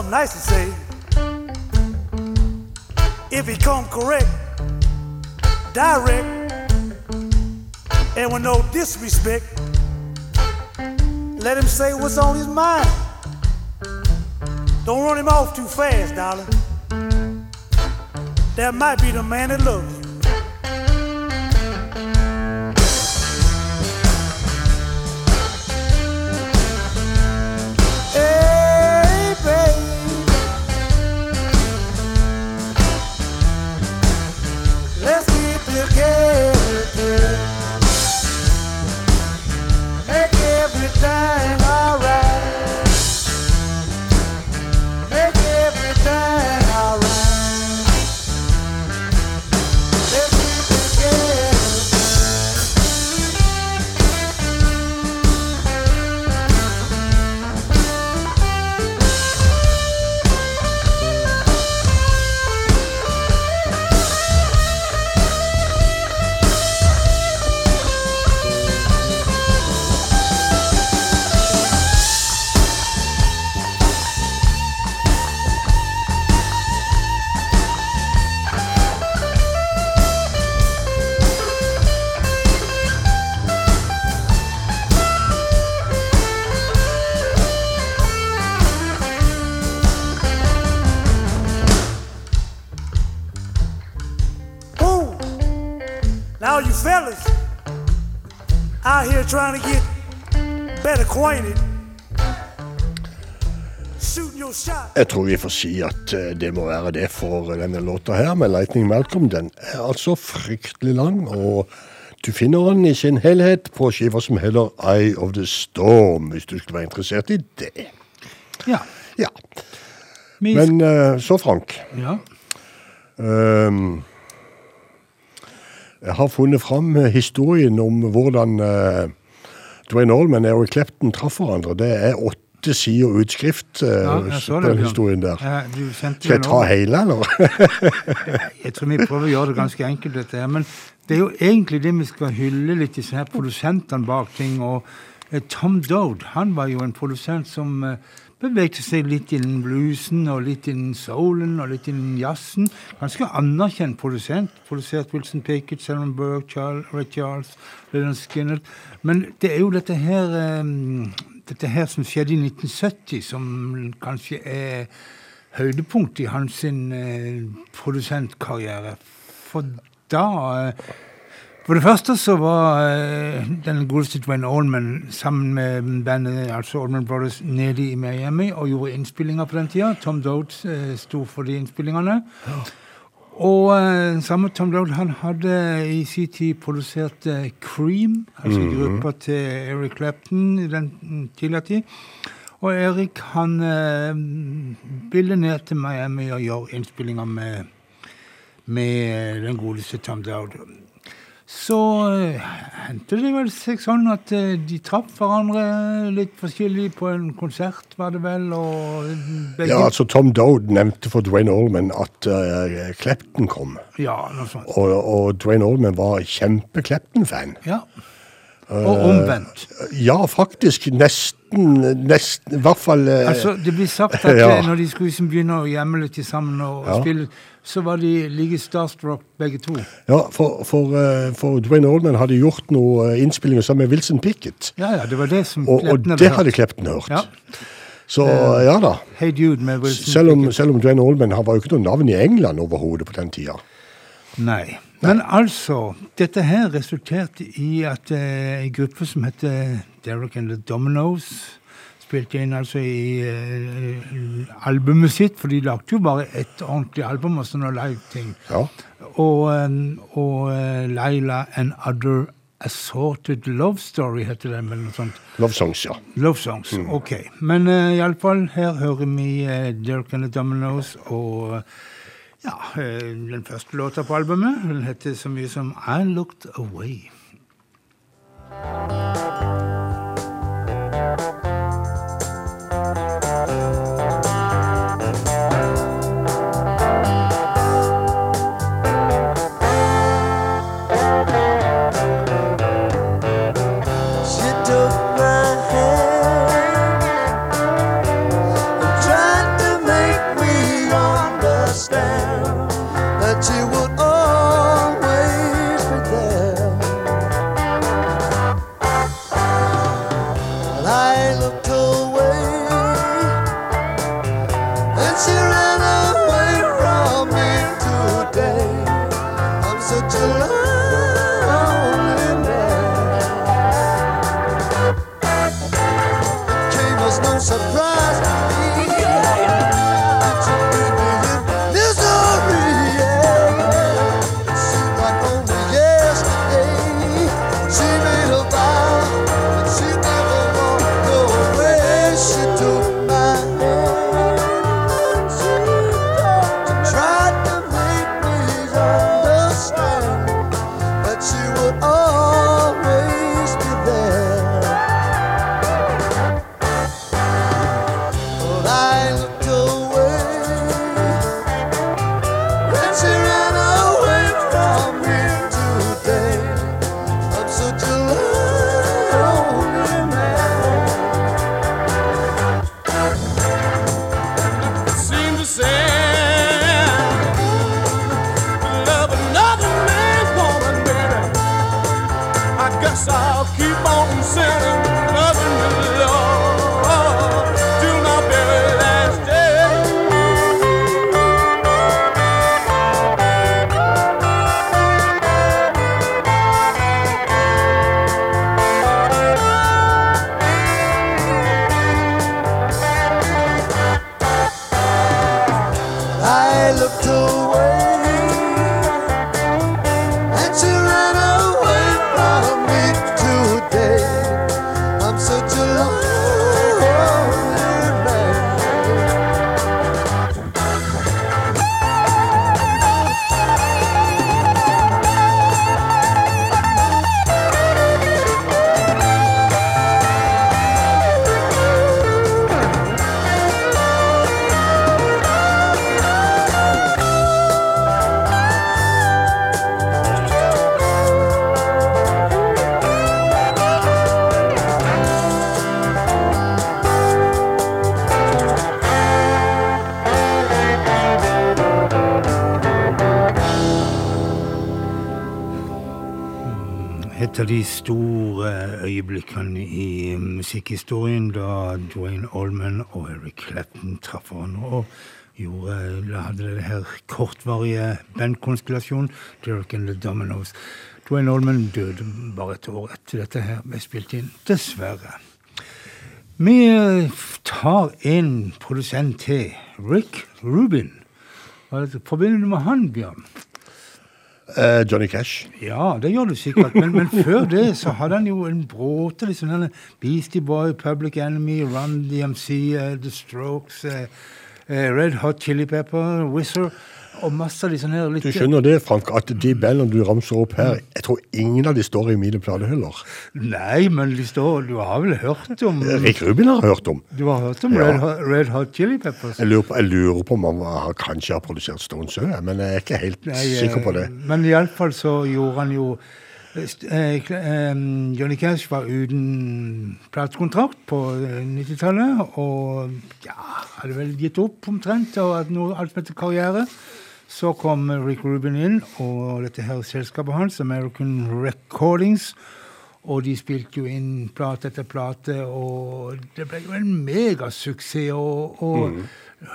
Something nice to say. If he come correct, direct, and with no disrespect, let him say what's on his mind. Don't run him off too fast, darling. That might be the man that loves you. that Jeg tror vi får si at eh, det må være det for denne låta her, med Lightning Malcolm. Den er altså fryktelig lang, og du finner den i sin helhet på skiva som heter Eye of the Storm, hvis du skulle være interessert i det. Ja. Ja. Men eh, så, Frank. Ja. Um, jeg har funnet fram eh, historien om hvordan uh, Dwayne Allman og Eric Clapton traff hverandre. Det er åtte sider utskrift uh, Ja, på den historien der. Ja, Skal jeg ta hele, eller? Jeg tror vi prøver å gjøre det ganske enkelt, dette her. Men det er jo egentlig det vi skal hylle litt, disse her produsentene bak ting. Og eh, Tom Dode, han var jo en produsent som bevegde bevegte seg litt innen bluesen og litt innen soulen og litt innen jazzen. Ganske anerkjent produsent. Produsert Wilson Pickett, Selman Burke, Charles, Ray Charles, Leonard Skinner. Men det er jo dette her eh, dette her som skjedde i 1970, som kanskje er høydepunkt i hans eh, produsentkarriere. For da eh, For det første så var eh, den godeste Dwayne Allman sammen med bandet altså Allman Brothers nede i Miami og gjorde innspillinger på den tida. Tom Dode eh, sto for de innspillingene. Og eh, samme Tom Dowd han hadde i sin tid produsert eh, Cream, altså Mhm. gruppa til Eric Clapton i den mm, tidligere tid. Og Erik han eh, ville ned til Miami og gjøre innspillinger med, med den godeste Tom Dowd. Så eh, hendte det vel seg sånn at eh, de traff hverandre litt forskjellig på en konsert, var det vel, og Ja, altså Tom Dode nevnte for Dwayne Allman at uh, Clapton kom. Ja, noe sånt. Og, og Dwayne Allman var kjempe-Clapton-fan. Ja. Og omvendt. Ja, faktisk. Nesten, nesten I hvert fall eh, Altså, Det blir sagt at ja. eh, når de skulle liksom begynne å hjemle litt sammen og, Ja. spille, så var de like starstruck begge to. Ja, for, for, eh, for Dwayne Oldman hadde gjort noen eh, innspillinger sammen med Wilson Pickett. Ja, ja, det var det som Og, og det hadde Klepten hørt. Ja. Så Eh, ja da. Hey Dude med Wilson Selv om, selv om Dwayne Oldman var jo ikke noe navn i England overhodet på den tida. Nei. Men altså, dette her resulterte i at eh, en gruppe som heter Derrick and the Dominoes spilte inn altså i eh, albumet sitt, for de lagde jo bare ett ordentlig album og sånne live-ting. Ja. Og, eh, og eh, Laila and Other Assorted Love Story heter den, eller noe sånt. Love Songs, ja. Love Songs, ok. Men uh, iallfall, her hører vi uh, Derrick and the Dominoes og ja, eh, den første låta på albumet. Den heter så mye som I Looked Away. Av de store øyeblikkene i musikkhistorien da Dwayne Allman og Eric Clapton traff hverandre og gjorde, hadde det her kortvarige bandkonstellasjonen Derek and the Dominoes. Dwayne Allman døde bare et år etter dette her ble spilt inn, dessverre. Vi eh, tar en produsent til, Rick Rubin. Hva er Forbinder du med han, Bjørn? Eh, Johnny Cash. Ja, det gjør du sikkert, men, men før det så hadde han jo en bråte liksom denne Beastie Boy, Public Enemy, Run DMC, uh, The Strokes, uh, uh, Red Hot Chili Pepper, Wizard og masse av de sånne her litt Du skjønner det, Frank, at de bandene du ramser opp her, jeg tror ingen av de står i mine platehyller. Nei, men de står Du har vel hørt om Rick Rubin har hørt om. Du har hørt om Ja. Red, Hot, Red Hot Chili Peppers? Jeg lurer på, jeg lurer på om han var, kanskje har produsert Stones òg, men jeg er ikke helt Nei, sikker på det. Men iallfall så gjorde han jo eh, eh, eh, Johnny Cash var uten platekontrakt på eh, 90-tallet, og ja, hadde vel gitt opp omtrent og hatt alt som heter karriere. Så kom Rick Rubin inn, og dette her selskapet hans, American Recordings, og de spilte jo inn plate etter plate, og det ble jo en megasuksess. Og, og Mm.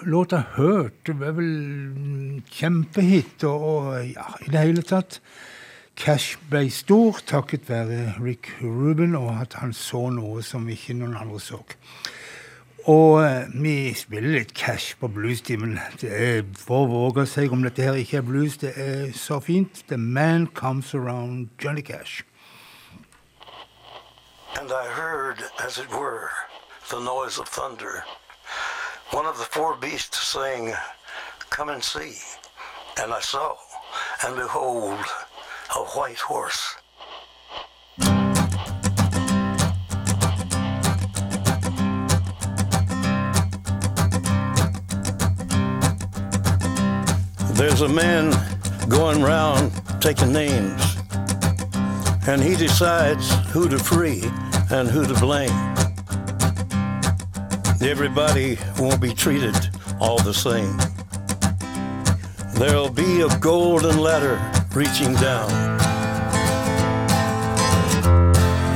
låta 'Hurt' det var vel kjempehit, og, og ja, i det hele tatt. Cash ble stor takket være Rick Rubin, og at han så noe som ikke noen andre så. Og eh, vi spiller litt cash på bluestimen. For å våge seg om dette her ikke er blues. Det er så fint. The Man Comes Around Johnny Cash. And I heard, as it were, the noise of thunder. One of the four beasts saying, Come and see. And I saw, and behold, a white horse. There's a man going round taking names, and he decides who to free and who to blame. Everybody won't be treated all the same. There'll be a golden ladder reaching down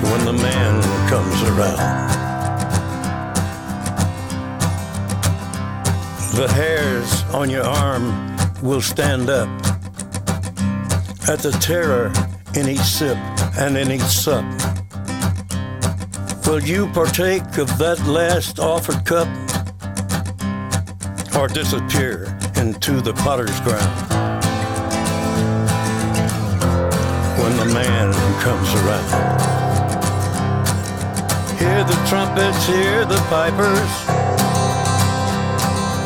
when the man comes around. The hairs on your arm will stand up at the terror in each sip and in each sup. Will you partake of that last offered cup or disappear into the potter's ground when the man comes around? Hear the trumpets, hear the pipers.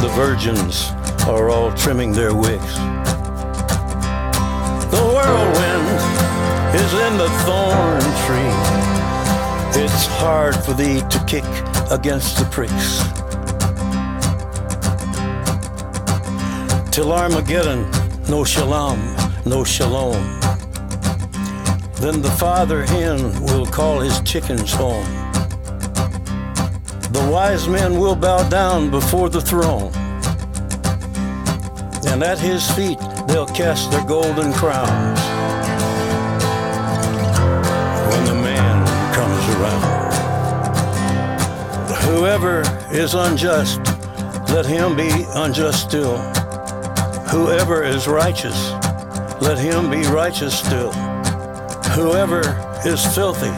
The virgins are all trimming their wicks. The whirlwind is in the thorn tree. It's hard for thee to kick against the pricks. Till Armageddon, no shalom, no shalom. Then the father hen will call his chickens home. The wise men will bow down before the throne. And at his feet they'll cast their golden crowns. When the man comes around. Whoever is unjust, let him be unjust still. Whoever is righteous, let him be righteous still. Whoever is filthy,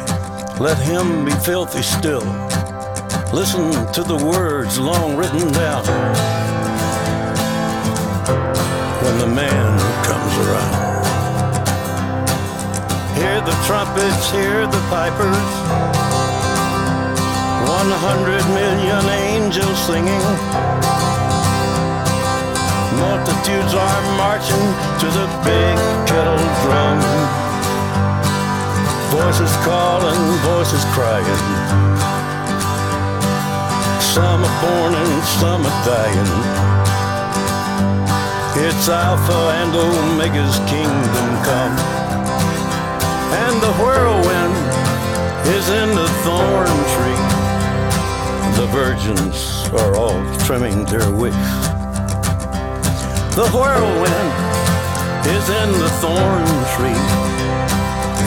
let him be filthy still. Listen to the words long written down when the man comes around. Hear the trumpets, hear the pipers. One hundred million angels singing. Multitudes are marching to the big kettle drum. Voices calling, voices crying. Some are born and some are dying. It's Alpha and Omega's kingdom come. And the whirlwind is in the thorn tree. The virgins are all trimming their wicks. The whirlwind is in the thorn tree.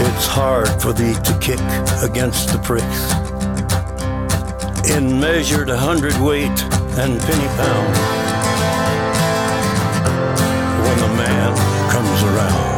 It's hard for thee to kick against the pricks. In measured hundredweight and penny pound. When the man comes around.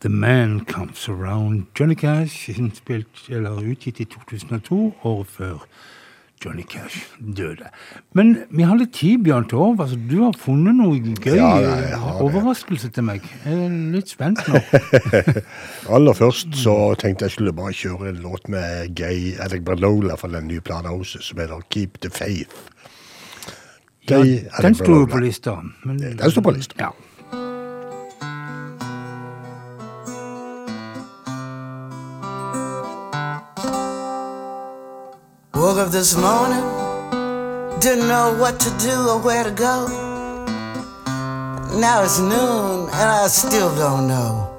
The Man Comes Around. Johnny Cash, innspilt, eller utgitt i 2002, året før Johnny Cash døde. Men vi har litt tid, Bjørn Torv. Altså, du har funnet noe gøy Ja, nei, overraskelse til meg. Jeg er litt spent nå. Aller først så tenkte jeg skulle bare kjøre en låt med Gay Alec Berlola fra den nye plata hennes, som heter Keep the Faith. Ja, Gay den Alec sto jo på lista. Men, Den står på lista. Ja. Woke up this morning, didn't know what to do or where to go. Now it's noon and I still don't know.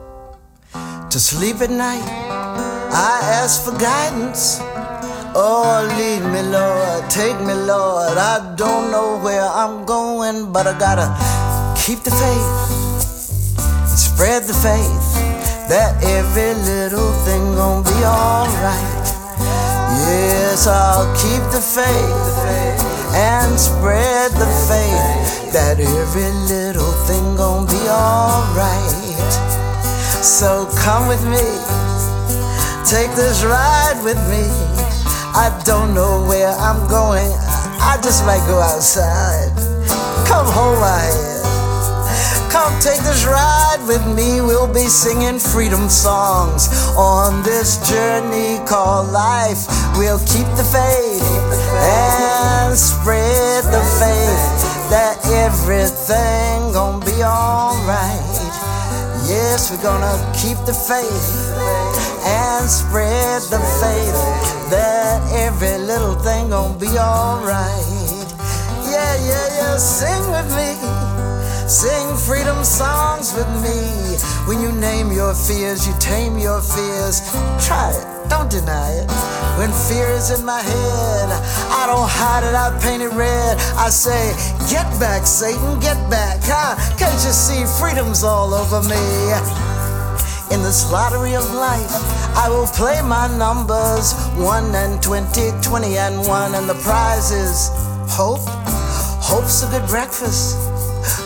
To sleep at night, I ask for guidance. Oh, lead me, Lord, take me, Lord. I don't know where I'm going, but I gotta keep the faith, spread the faith that every little thing gonna be alright. Yes, I'll keep the faith and spread the faith that every little thing gonna be alright. So come with me, take this ride with me. I don't know where I'm going, I just might go outside. Come hold my hand. Come take this ride with me. We'll be singing freedom songs on this journey called life. We'll keep the faith and spread the faith that everything gonna be alright. Yes, we're gonna keep the faith and spread the faith that every little thing gonna be alright. Yeah, yeah, yeah, sing with me. Sing freedom songs with me. When you name your fears, you tame your fears. Try it, don't deny it. When fear is in my head, I don't hide it, I paint it red. I say, Get back, Satan, get back. Huh? Can't you see freedom's all over me? In this lottery of life, I will play my numbers 1 and 20, 20 and 1, and the prize is hope. Hope's a good breakfast,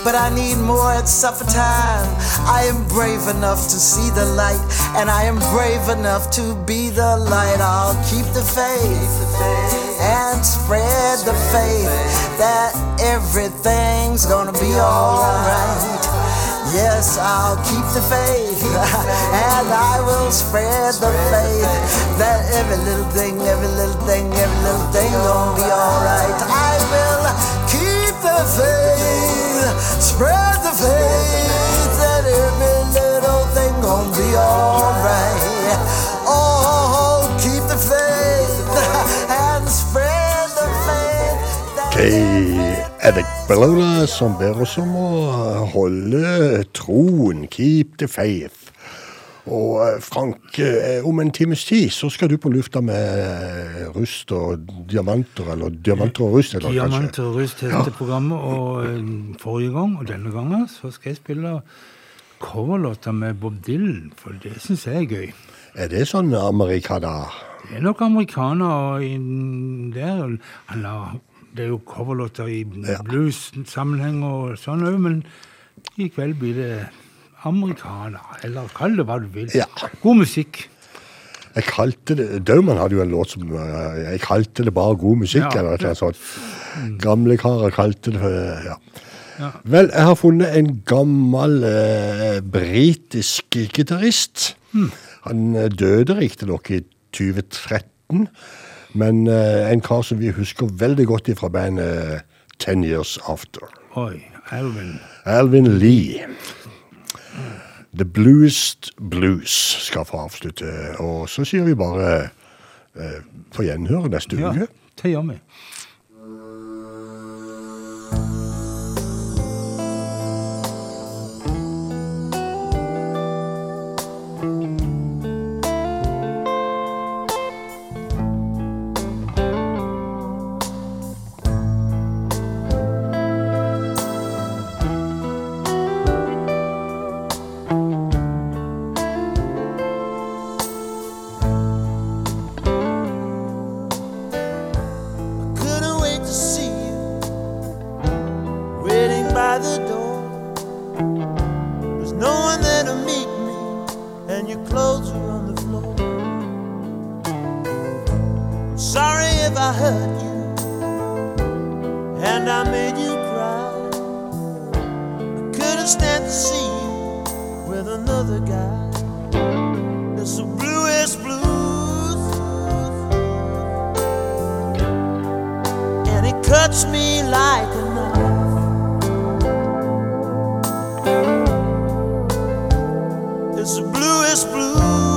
but I need more at supper time. I am brave enough to see the light, and I am brave enough to be the light. I'll keep the faith and spread the faith that everything's gonna be alright. Yes, I'll keep the faith and I will spread the faith that every little thing, every little thing, every little thing gonna be alright. I will the faith, spread the faith that every little thing gonna be alright. Oh, keep the faith and spread the faith. Gay Alec Bellola som ber oss om å holde troen, keep the faith. Og eh, Frank, eh, om en times tid så skal du på lufta med eh, rust og diamanter, eller diamanter og rust, eller? Diamanter og rust heter programmet, og forrige gang, og denne gangen, så skal jeg spille coverlåter med Bob Dylan, for det syns jeg er gøy. Er det sånn amerikaner? Det er nok amerikaner der. Eller, det er jo coverlåter i blues-sammenheng og sånn òg, men i kveld blir det amerikaner, eller kall det hva du vil. Ja. God musikk. Jeg kalte det Dauman hadde jo en låt som eh, Jeg kalte det bare god musikk, ja, eller noe sånt. Gamle karer kalte det eh, ja. ja. Vel, jeg har funnet en gammel eh, britisk gitarist. Hmm. Han eh, døde riktignok i 2013, men eh, en kar som vi husker veldig godt fra bandet Ten Years After. Oi, Alvin. Alvin Lee. The Bluest Blues skal få avslutte. Og så sier vi bare eh, på gjenhør neste uke. Ja, det gjør vi. It's the bluest blue.